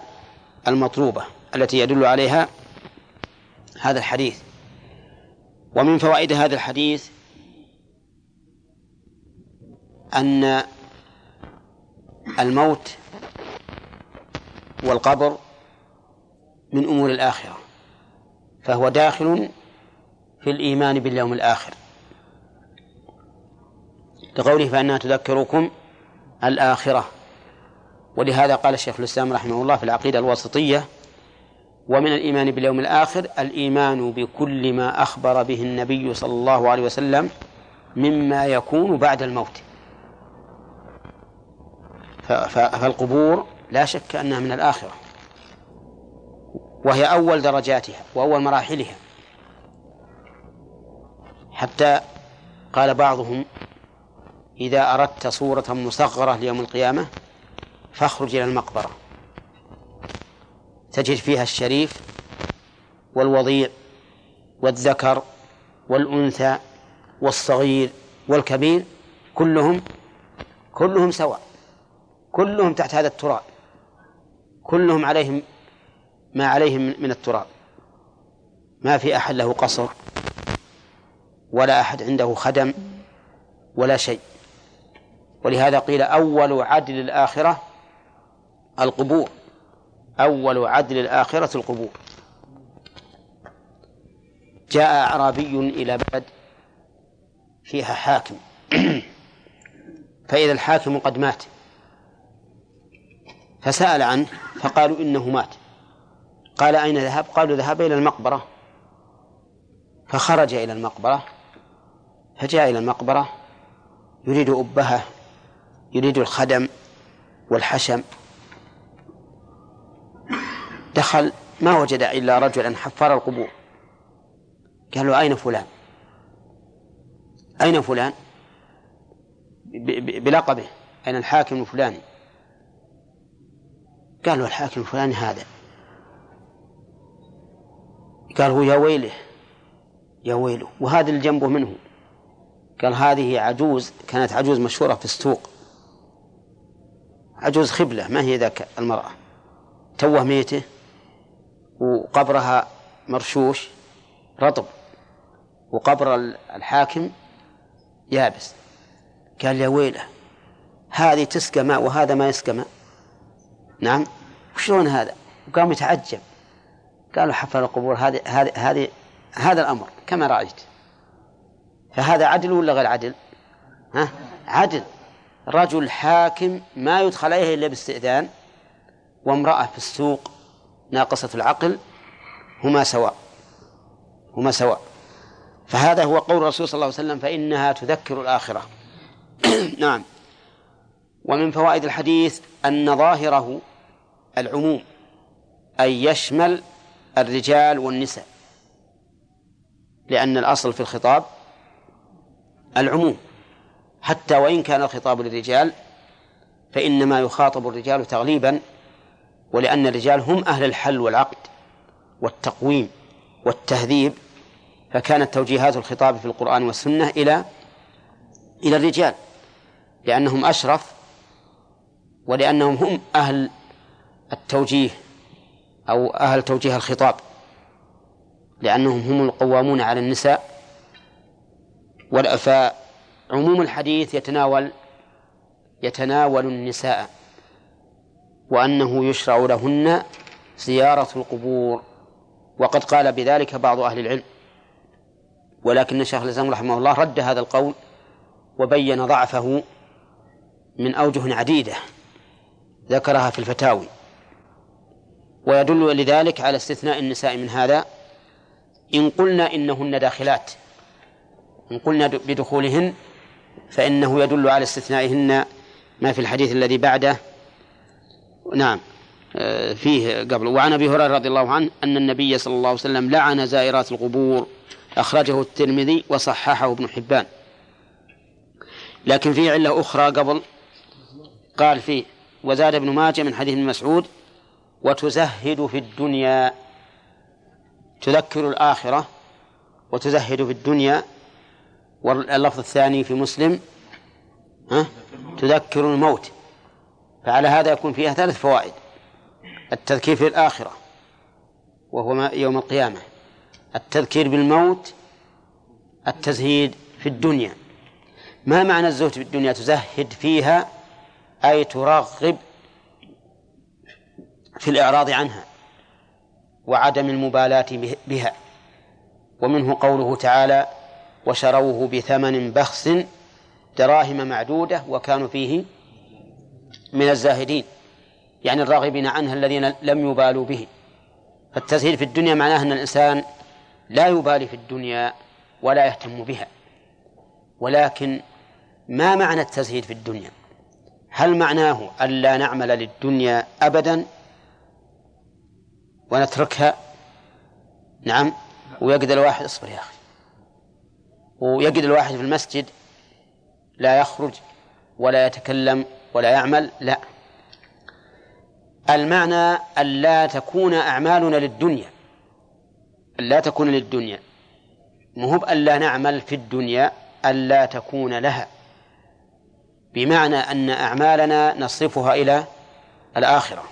المطلوبة التي يدل عليها هذا الحديث. ومن فوائد هذا الحديث أن الموت والقبر من أمور الآخرة فهو داخل في الإيمان باليوم الآخر. لقوله فأنها تذكركم الآخرة. ولهذا قال الشيخ الإسلام رحمه الله في العقيدة الواسطية ومن الإيمان باليوم الآخر الإيمان بكل ما أخبر به النبي صلى الله عليه وسلم مما يكون بعد الموت. فالقبور لا شك أنها من الآخرة وهي أول درجاتها وأول مراحلها. حتى قال بعضهم إذا أردت صورة مصغرة ليوم القيامة فاخرج إلى المقبرة. تجد فيها الشريف والوضيع والذكر والأنثى والصغير والكبير كلهم كلهم سواء كلهم تحت هذا التراب كلهم عليهم ما عليهم من التراب. ما في أحد له قصر ولا أحد عنده خدم ولا شيء. ولهذا قيل أول عدل الآخرة القبور. أول عدل الآخرة القبور. جاء أعرابي إلى بلد فيها حاكم. فإذا الحاكم قد مات. فسأل عنه فقالوا إنه مات. قال أين ذهب؟ قالوا ذهب إلى المقبرة. فخرج إلى المقبرة. فجاء إلى المقبرة. يريد أبهة يريد الخدم والحشم. دخل ما وجد إلا رجلا حفار القبور. قال له أين فلان؟ أين فلان؟ بلقبه. أين الحاكم الفلاني قال له الحاكم الفلاني هذا. قال هو يا ويله يا ويله. وهذا اللي جنبه منه. قال هذه عجوز كانت عجوز مشهورة في السوق. عجوز خبلة ما هي ذاك المرأة؟ توه ميته؟ وقبرها مرشوش رطب وقبر الحاكم يابس. قال يا ويله هذه تسقى ماء وهذا ما يسقى ماء. نعم؟ وشلون هذا؟ وقام يتعجب. قالوا حفر القبور هذه هذه هذه هذا الأمر كما رأيت. فهذا عدل ولا غير عدل؟ ها؟ عدل. رجل حاكم ما يدخل عليه إلا باستئذان وامرأة في السوق ناقصة العقل هما سواء هما سواء. فهذا هو قول الرسول صلى الله عليه وسلم فإنها تذكر الآخرة. نعم. ومن فوائد الحديث أن ظاهره العموم أي يشمل الرجال والنساء لأن الأصل في الخطاب العموم. حتى وإن كان الخطاب للرجال فإنما يخاطب الرجال تغليبا ولأن الرجال هم أهل الحل والعقد والتقويم والتهذيب فكانت توجيهات الخطاب في القرآن والسنة إلى إلى الرجال لأنهم أشرف ولأنهم هم أهل التوجيه أو أهل توجيه الخطاب لأنهم هم القوامون على النساء. فعموم الحديث يتناول يتناول النساء. وأنه يشرع لهن زيارة القبور. وقد قال بذلك بعض أهل العلم. ولكن شيخ الإسلام رحمه الله رد هذا القول وبين ضعفه من أوجه عديدة ذكرها في الفتاوي ويدل لذلك على استثناء النساء من هذا. إن قلنا إنهن داخلات إن قلنا بدخولهن فإنه يدل على استثنائهن ما في الحديث الذي بعده. نعم. آه، فيه قبل. وعن أبي هريرة رضي الله عنه أن النبي صلى الله عليه وسلم لعن زائرات القبور أخرجه الترمذي وصححه ابن حبان. لكن فيه علة أخرى قبل قال فيه وزاد ابن ماجه من حديث ابن مسعود وتزهد في الدنيا تذكر الآخرة وتزهد في الدنيا. واللفظ الثاني في مسلم ها؟ تذكر الموت. فعلى هذا يكون فيها ثلاث فوائد. التذكير في الآخرة وهو يوم القيامة. التذكير بالموت التزهيد في الدنيا. ما معنى الزهد في الدنيا؟ تزهد فيها أي ترغب في الإعراض عنها وعدم المبالاة بها. ومنه قوله تعالى وشروه بثمن بخس دراهم معدودة وكانوا فيه من الزاهدين يعني الراغبين عنها الذين لم يبالوا به. فالتزهيد في الدنيا معناه أن الإنسان لا يبالي في الدنيا ولا يهتم بها. ولكن ما معنى التزهيد في الدنيا؟ هل معناه ألا نعمل للدنيا أبدا ونتركها؟ نعم ويجد الواحد اصبر يا أخي. ويجد الواحد في المسجد لا يخرج ولا يتكلم ولا يعمل؟ لا. المعنى ألا تكون أعمالنا للدنيا. ألا تكون للدنيا. مهب ألا نعمل في الدنيا ألا تكون لها. بمعنى أن أعمالنا نصرفها إلى الآخرة.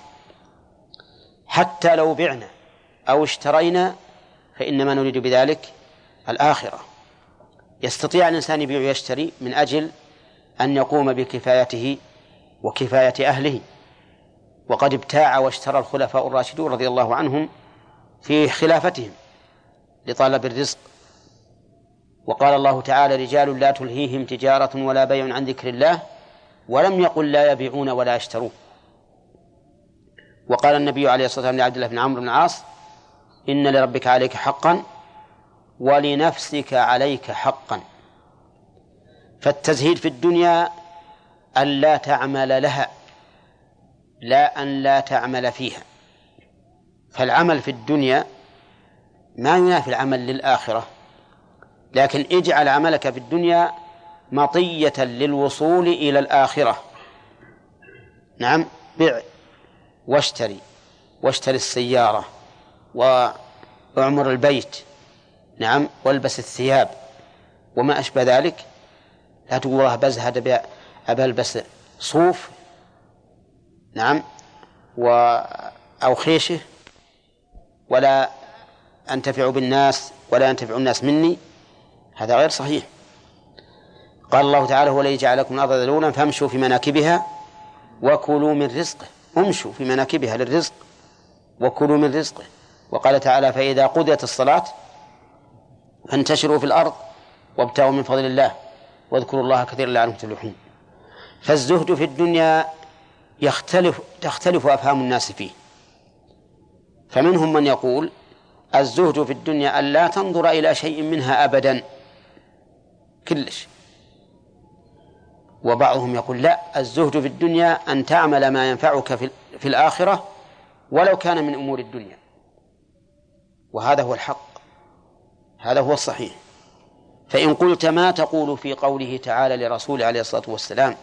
حتى لو بعنا أو اشترينا فإنما نريد بذلك الآخرة. يستطيع الإنسان يبيع ويشتري من أجل أن يقوم بكفايته وكفاية أهله. وقد ابتاع واشترى الخلفاء الراشدون رضي الله عنهم في خلافتهم لطلب الرزق. وقال الله تعالى رجال لا تلهيهم تجارة ولا بيع عن ذكر الله ولم يقل لا يبيعون ولا يشترون. وقال النبي عليه الصلاة والسلام لعبد الله بن عمرو بن العاص إن لربك عليك حقا ولنفسك عليك حقا. فالتزهيد في الدنيا أن لا تعمل لها لا أن لا تعمل فيها. فالعمل في الدنيا ما ينافي العمل للآخرة لكن اجعل عملك في الدنيا مطية للوصول إلى الآخرة. نعم بع واشتري واشتري السيارة وأعمر البيت. نعم والبس الثياب. وما أشبه ذلك لا تقول والله بزهد أبى ألبس صوف نعم و أو خيشة ولا أنتفع بالناس ولا ينتفع الناس مني هذا غير صحيح. قال الله تعالى هو الذي جعل لكم الأرض ذلولا فامشوا في مناكبها وكلوا من رزقه. امشوا في مناكبها للرزق وكلوا من رزقه. وقال تعالى فإذا قضيت الصلاة فانتشروا في الأرض وابتغوا من فضل الله واذكروا الله كثيرا لعلكم تفلحون. فالزهد في الدنيا يختلف تختلف أفهام الناس فيه. فمنهم من يقول الزهد في الدنيا أن لا تنظر إلى شيء منها أبدا. كلش. وبعضهم يقول لا الزهد في الدنيا أن تعمل ما ينفعك في, في الآخرة ولو كان من أمور الدنيا. وهذا هو الحق. هذا هو الصحيح. فإن قلت ما تقول في قوله تعالى لرسول عليه الصلاة والسلام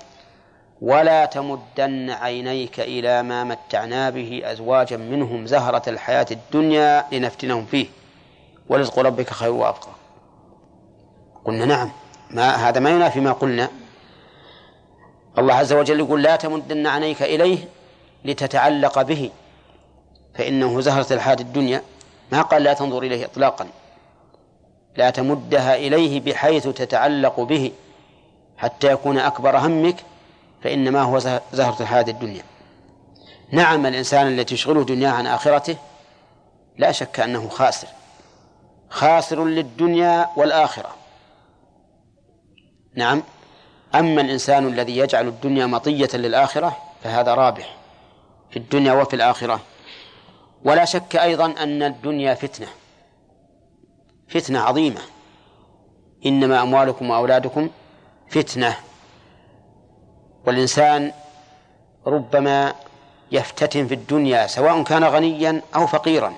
ولا تمدن عينيك إلى ما متعنا به أزواجا منهم زهرة الحياة الدنيا لنفتنهم فيه. ورزق ربك خير وأبقى. قلنا نعم. ما هذا ما ينافي ما قلنا. الله عز وجل يقول لا تمدن عينيك إليه لتتعلق به فإنه زهرة الحياة الدنيا. ما قال لا تنظر إليه إطلاقا. لا تمدها إليه بحيث تتعلق به حتى يكون أكبر همك فإنما هو زهرة الحياة الدنيا. نعم الإنسان الذي تشغله دنياه عن آخرته لا شك أنه خاسر. خاسر للدنيا والآخرة. نعم أما الإنسان الذي يجعل الدنيا مطية للآخرة فهذا رابح في الدنيا وفي الآخرة. ولا شك أيضا أن الدنيا فتنة فتنة عظيمة. إنما أموالكم وأولادكم فتنة. والإنسان ربما يفتتن في الدنيا سواء كان غنيا أو فقيرا.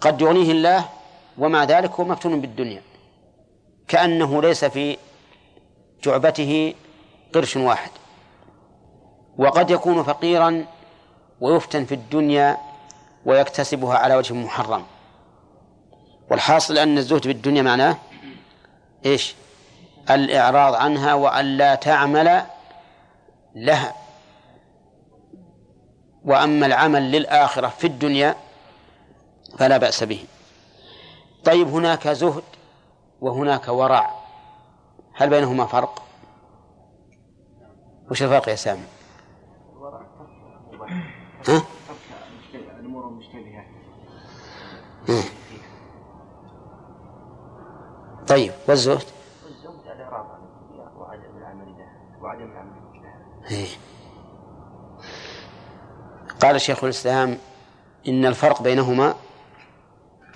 قد يغنيه الله ومع ذلك هو مفتون بالدنيا. كأنه ليس في جعبته قرش واحد. وقد يكون فقيرا ويفتن في الدنيا ويكتسبها على وجه محرم. والحاصل أن الزهد في الدنيا معناه إيش؟ الإعراض عنها وأن لا تعمل لها. وأما العمل للآخرة في الدنيا فلا بأس به. طيب هناك زهد وهناك ورع هل بينهما فرق؟ وش الفرق يا سامي؟ ها؟ الأمور المشتبهة. طيب والزهد الإعراض عن الدنيا وعدم العمل لها وعدم العمل لها إيه. قال شيخ الإسلام إن الفرق بينهما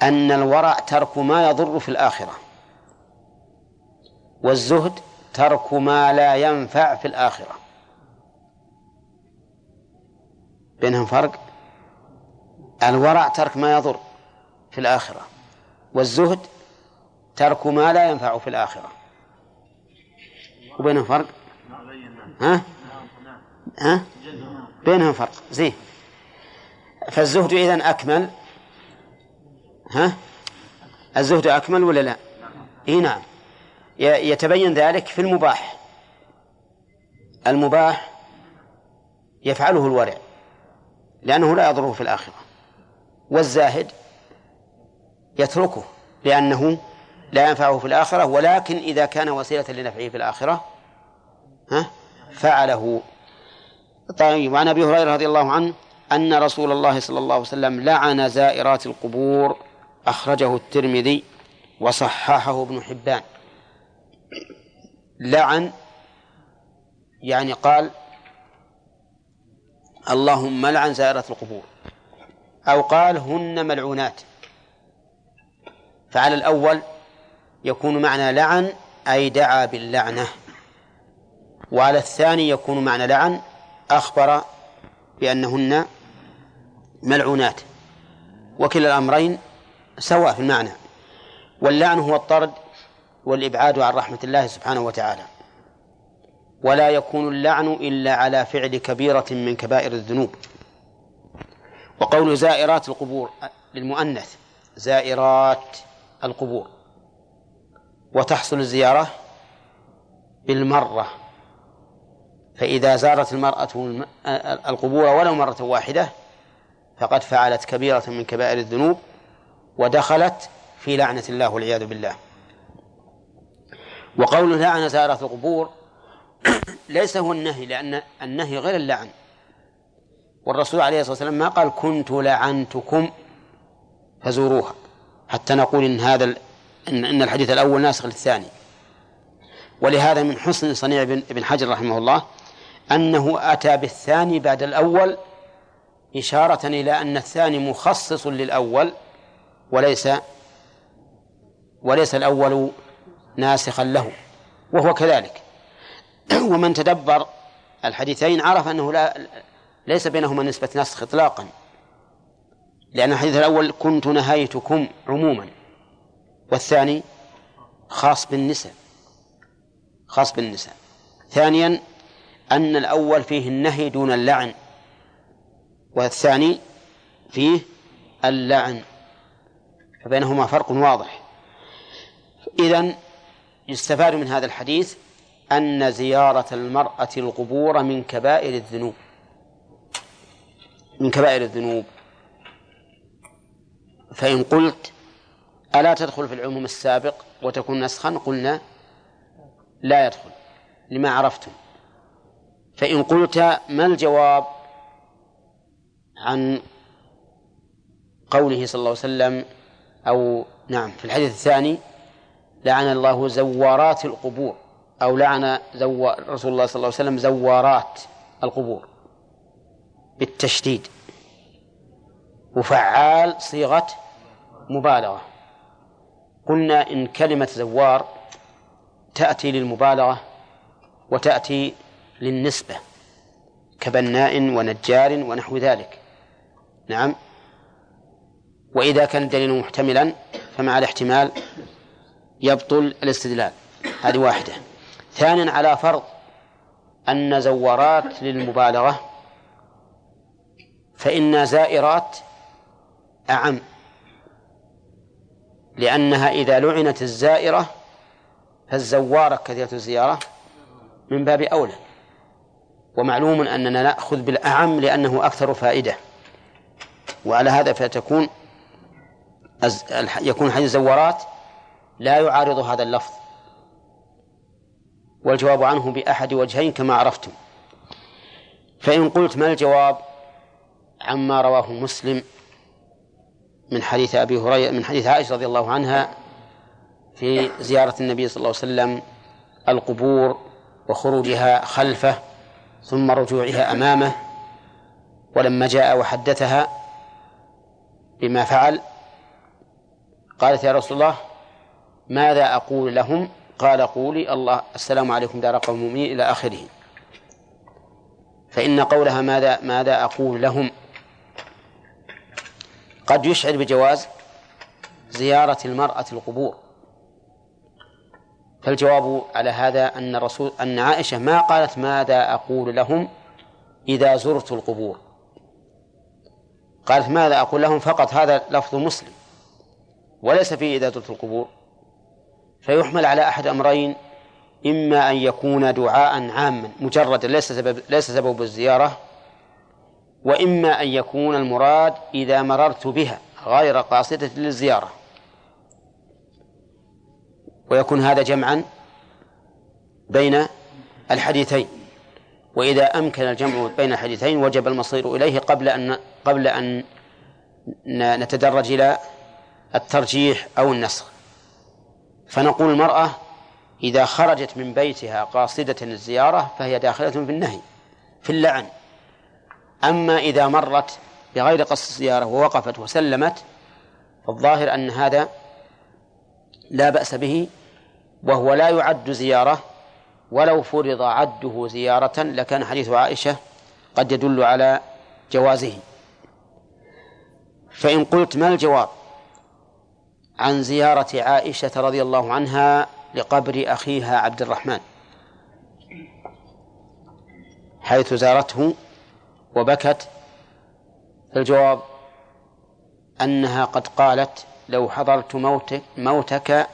أن الورع ترك ما يضر في الآخرة والزهد ترك ما لا ينفع في الآخرة. بينهم فرق؟ الورع ترك ما يضر في الآخرة والزهد ترك ما لا ينفع في الآخرة. وبينهم فرق؟ ها؟ ها؟ بينهم فرق. زين. فالزهد إذن أكمل. ها؟ الزهد أكمل ولا لا؟ إي نعم. يتبين ذلك في المباح. المباح يفعله الورع لأنه لا يضره في الآخرة. والزاهد يتركه لأنه لا ينفعه في الآخرة ولكن إذا كان وسيلة لنفعه في الآخرة ها؟ فعله. طيب وعن أبي هريرة رضي الله عنه أن رسول الله صلى الله عليه وسلم لعن زائرات القبور أخرجه الترمذي وصححه ابن حبان. لعن يعني قال اللهم لعن زائرات القبور. أو قال هن ملعونات. فعلى الأول يكون معنى لعن أي دعا باللعنة وعلى الثاني يكون معنى لعن أخبر بأنهن ملعونات وكلا الأمرين سواء في المعنى. واللعن هو الطرد والإبعاد عن رحمة الله سبحانه وتعالى. ولا يكون اللعن إلا على فعل كبيرة من كبائر الذنوب. وقول زائرات القبور للمؤنث زائرات القبور. وتحصل الزيارة بالمرة. فإذا زارت المرأة القبور ولو مرة واحدة فقد فعلت كبيرة من كبائر الذنوب ودخلت في لعنة الله والعياذ بالله. وقوله لعن زائرة القبور ليس هو النهي لأن النهي غير اللعن. والرسول عليه الصلاة والسلام ما قال كنت لعنتكم فزوروها حتى نقول إن هذا إن إن الحديث الأول ناسخ للثاني. ولهذا من حسن صنيع ابن حجر رحمه الله أنه أتى بالثاني بعد الأول إشارة إلى أن الثاني مخصص للأول وليس وليس الأول ناسخا له وهو كذلك. ومن تدبر الحديثين عرف أنه لا ليس بينهما نسبة نسخ إطلاقا لأن الحديث الأول كنت نهيتكم عموما والثاني خاص بالنساء خاص بالنساء. ثانيا أن الأول فيه النهي دون اللعن والثاني فيه اللعن فبينهما فرق واضح. إذن يستفاد من هذا الحديث أن زيارة المرأة القبور من كبائر الذنوب. من كبائر الذنوب. فإن قلت ألا تدخل في العموم السابق وتكون نسخا قلنا لا يدخل لما عرفتم. فإن قلت ما الجواب عن قوله صلى الله عليه وسلم أو نعم في الحديث الثاني لعن الله زوارات القبور أو لعن زو... رسول الله صلى الله عليه وسلم زوارات القبور بالتشديد وفعال صيغة مبالغة. قلنا إن كلمة زوار تأتي للمبالغة وتأتي للنسبة كبناء ونجار ونحو ذلك. نعم. وإذا كان الدليل محتملا فمع الاحتمال يبطل الاستدلال. هذه واحدة. ثانيا على فرض أن زوارات للمبالغة فإن زائرات أعم لأنها إذا لعنت الزائرة فالزوارة كثيرة الزيارة من باب أولى. ومعلوم أننا نأخذ بالأعم لأنه أكثر فائدة. وعلى هذا فتكون يكون حديث الزوارات لا يعارض هذا اللفظ. والجواب عنه بأحد وجهين كما عرفتم. فإن قلت ما الجواب؟ عما رواه مسلم من حديث أبي هريرة من حديث عائشة رضي الله عنها في زيارة النبي صلى الله عليه وسلم القبور وخروجها خلفه. ثم رجوعها أمامه ولما جاء وحدثها بما فعل قالت يا رسول الله ماذا أقول لهم؟ قال قولي الله السلام عليكم دار قوم مؤمنين إلى آخره. فإن قولها ماذا ماذا أقول لهم؟ قد يشعر بجواز زيارة المرأة القبور. فالجواب على هذا أن الرسول أن عائشة ما قالت ماذا أقول لهم إذا زرت القبور. قالت ماذا أقول لهم؟ فقط هذا لفظ مسلم. وليس فيه إذا زرت القبور. فيحمل على أحد أمرين إما أن يكون دعاء عاما مجردا ليس سبب ليس سبب الزيارة وإما أن يكون المراد إذا مررت بها غير قاصدة للزيارة. ويكون هذا جمعا بين الحديثين. وإذا أمكن الجمع بين الحديثين وجب المصير إليه قبل أن قبل أن نتدرج إلى الترجيح أو النسخ. فنقول المرأة إذا خرجت من بيتها قاصدة الزيارة فهي داخلة في النهي في اللعن. أما إذا مرت بغير قصد الزيارة ووقفت وسلمت فالظاهر أن هذا لا بأس به وهو لا يعد زيارة ولو فرض عده زيارة لكان حديث عائشة قد يدل على جوازه. فإن قلت ما الجواب؟ عن زيارة عائشة رضي الله عنها لقبر أخيها عبد الرحمن حيث زارته وبكت. الجواب أنها قد قالت لو حضرت موتك, موتك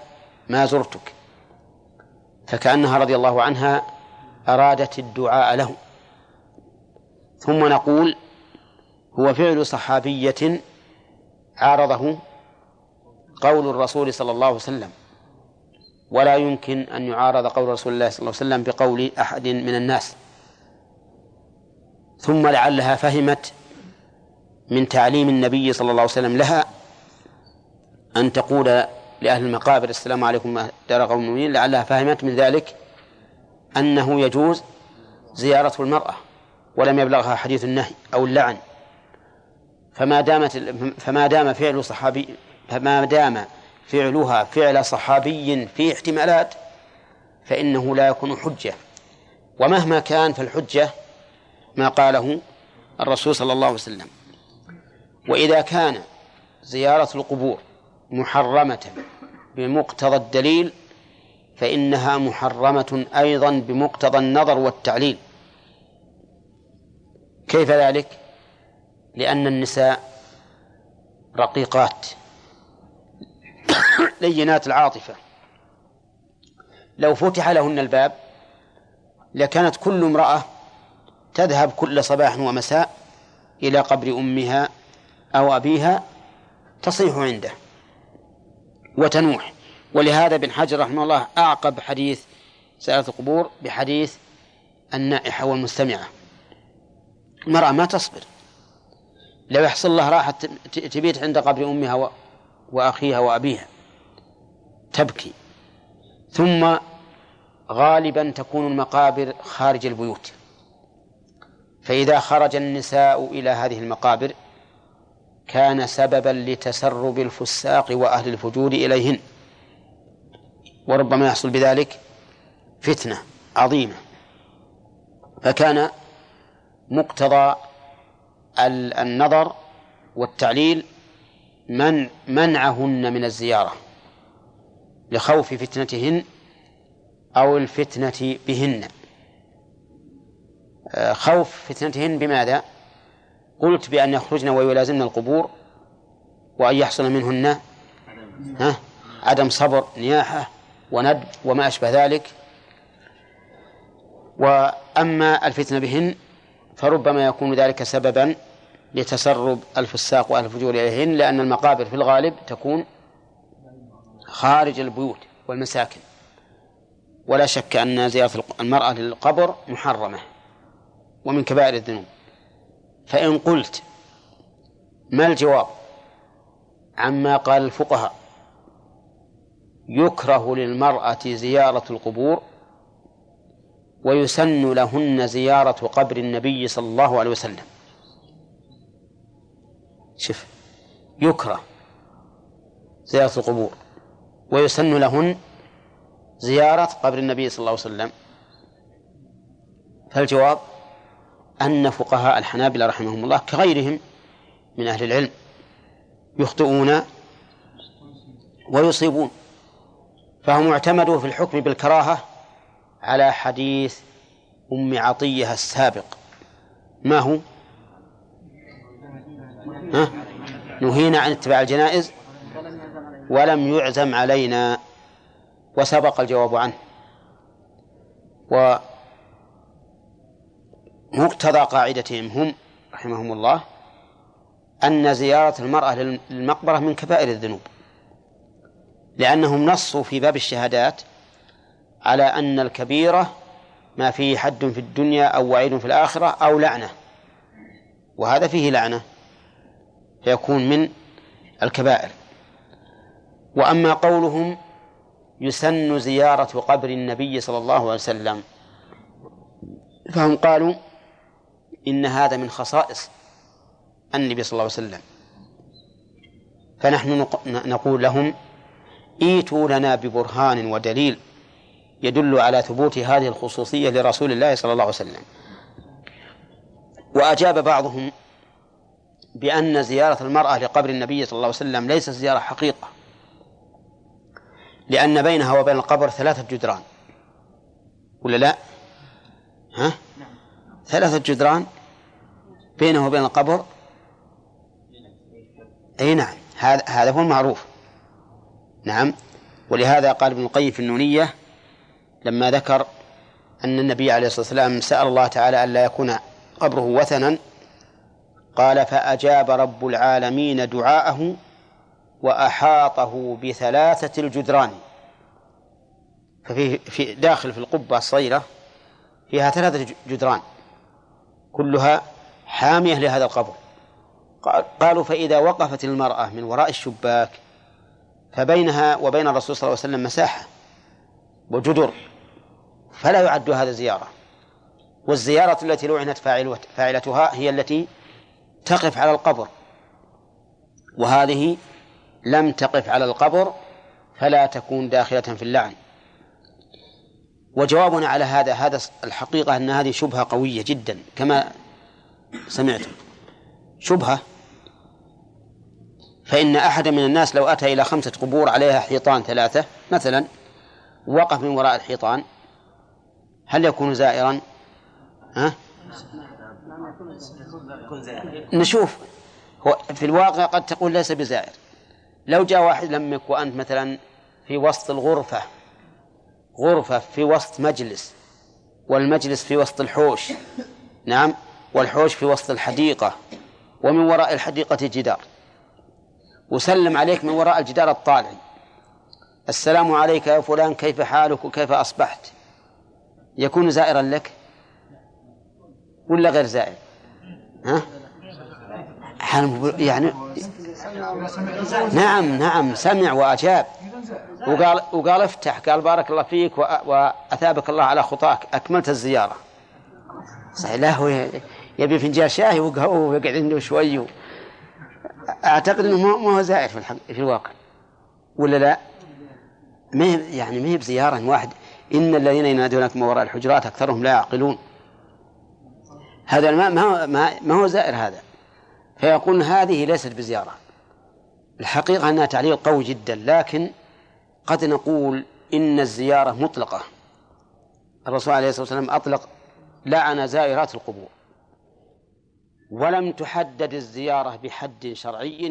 ما زرتك. فكأنها رضي الله عنها أرادت الدعاء له. ثم نقول هو فعل صحابية عارضه قول الرسول صلى الله عليه وسلم ولا يمكن أن يعارض قول رسول الله صلى الله عليه وسلم بقول أحد من الناس. ثم لعلها فهمت من تعليم النبي صلى الله عليه وسلم لها أن تقول لأهل المقابر. السلام عليكم دار قوم المؤمنين. لعلها فهمت من ذلك أنه يجوز زيارة المرأة ولم يبلغها حديث النهي أو اللعن. فما دامت فما دام فعل صحابي فما دام فعلها فعل صحابي في احتمالات فإنه لا يكون حجة. ومهما كان فالحجة ما قاله الرسول صلى الله عليه وسلم. وإذا كان زيارة القبور محرمة بمقتضى الدليل فإنها محرمة أيضا بمقتضى النظر والتعليل. كيف ذلك؟ لأن النساء رقيقات لينات العاطفة. لو فتح لهن الباب لكانت كل امرأة تذهب كل صباح ومساء إلى قبر أمها أو أبيها تصيح عنده. وتنوح. ولهذا ابن حجر رحمه الله أعقب حديث سألة القبور بحديث النائحة والمستمعة. المرأة ما تصبر. لو يحصل الله راحة تبيت عند قبر أمها وأخيها وأبيها. تبكي. ثم غالبا تكون المقابر خارج البيوت. فإذا خرج النساء إلى هذه المقابر كان سببا لتسرب الفساق وأهل الفجور إليهن. وربما يحصل بذلك فتنة عظيمة. فكان مقتضى النظر والتعليل من منعهن من الزيارة لخوف فتنتهن أو الفتنة بهن. آه، خوف فتنتهن بماذا؟ قلت بأن يخرجن ويلازمن القبور وأن يحصل منهن ها عدم صبر نياحة وند وما أشبه ذلك. وأما الفتنة بهن فربما يكون ذلك سببا لتسرب الفساق وأهل الفجور إليهن لأن المقابر في الغالب تكون خارج البيوت والمساكن. ولا شك أن زيارة المرأة للقبر محرمة ومن كبائر الذنوب. فإن قلت ما الجواب؟ عما قال الفقهاء يكره للمرأة زيارة القبور ويسن لهن زيارة قبر النبي صلى الله عليه وسلم. شوف يكره زيارة القبور ويسن لهن زيارة قبر النبي صلى الله عليه وسلم. فالجواب؟ أن فقهاء الحنابلة رحمهم الله كغيرهم من أهل العلم يخطئون ويصيبون فهم اعتمدوا في الحكم بالكراهة على حديث أم عطية السابق ما هو؟ ها؟ نهينا عن اتباع الجنائز ولم يعزم علينا وسبق الجواب عنه ومقتضى قاعدتهم هم رحمهم الله أن زيارة المرأة للمقبرة من كبائر الذنوب لأنهم نصوا في باب الشهادات على أن الكبيرة ما فيه حد في الدنيا أو وعيد في الآخرة أو لعنة وهذا فيه لعنة فيكون من الكبائر. وأما قولهم يسن زيارة قبر النبي صلى الله عليه وسلم فهم قالوا إن هذا من خصائص النبي صلى الله عليه وسلم فنحن نقول لهم إيتوا لنا ببرهان ودليل يدل على ثبوت هذه الخصوصية لرسول الله صلى الله عليه وسلم وأجاب بعضهم بأن زيارة المرأة لقبر النبي صلى الله عليه وسلم ليست زيارة حقيقة لأن بينها وبين القبر ثلاثة جدران ولا لا؟ ها؟ ثلاثة جدران بينه وبين القبر؟ أي نعم. هذا هذا هو المعروف. نعم. ولهذا قال ابن القيم في النونية لما ذكر أن النبي عليه الصلاة والسلام سأل الله تعالى ألا يكون قبره وثنا قال فأجاب رب العالمين دعاءه وأحاطه بثلاثة الجدران ففي في داخل في القبة الصغيرة فيها ثلاثة جدران كلها حامية لهذا القبر. قالوا فإذا وقفت المرأة من وراء الشباك فبينها وبين الرسول صلى الله عليه وسلم مساحة وجدر فلا يعد هذا زيارة. والزيارة التي لعنت فاعلتها هي التي تقف على القبر. وهذه لم تقف على القبر فلا تكون داخلة في اللعن. وجوابنا على هذا هذا الحقيقة أن هذه شبهة قوية جدا كما سمعتم. شبهة. فإن أحد من الناس لو أتى إلى خمسة قبور عليها حيطان ثلاثة مثلا وقف من وراء الحيطان هل يكون زائرا؟ ها؟ نشوف. هو في الواقع قد تقول ليس بزائر. لو جاء واحد لمك وأنت مثلا في وسط الغرفة غرفة في وسط مجلس والمجلس في وسط الحوش. نعم. والحوش في وسط الحديقة ومن وراء الحديقة جدار. وسلم عليك من وراء الجدار الطالعي السلام عليك يا فلان كيف حالك وكيف أصبحت؟ يكون زائرا لك ولا غير زائر؟ ها؟ يعني نعم نعم سمع وأجاب. وقال وقال افتح قال بارك الله فيك وأثابك الله على خطاك. أكملت الزيارة. صحيح لا هو يبي فنجان شاي ويقعد عنده شوي أعتقد أنه ما هو زائر في, الحق في الواقع. ولا لا؟ ما يعني ما هي بزيارة واحد إن الذين ينادونك من وراء الحجرات أكثرهم لا يعقلون. هذا ما ما ما, ما هو زائر هذا. فيقول هذه ليست بزيارة. الحقيقة أنها تعليل قوي جدا لكن قد نقول إن الزيارة مطلقة. الرسول عليه الصلاة والسلام أطلق لعن زائرات القبور. ولم تحدد الزيارة بحد شرعي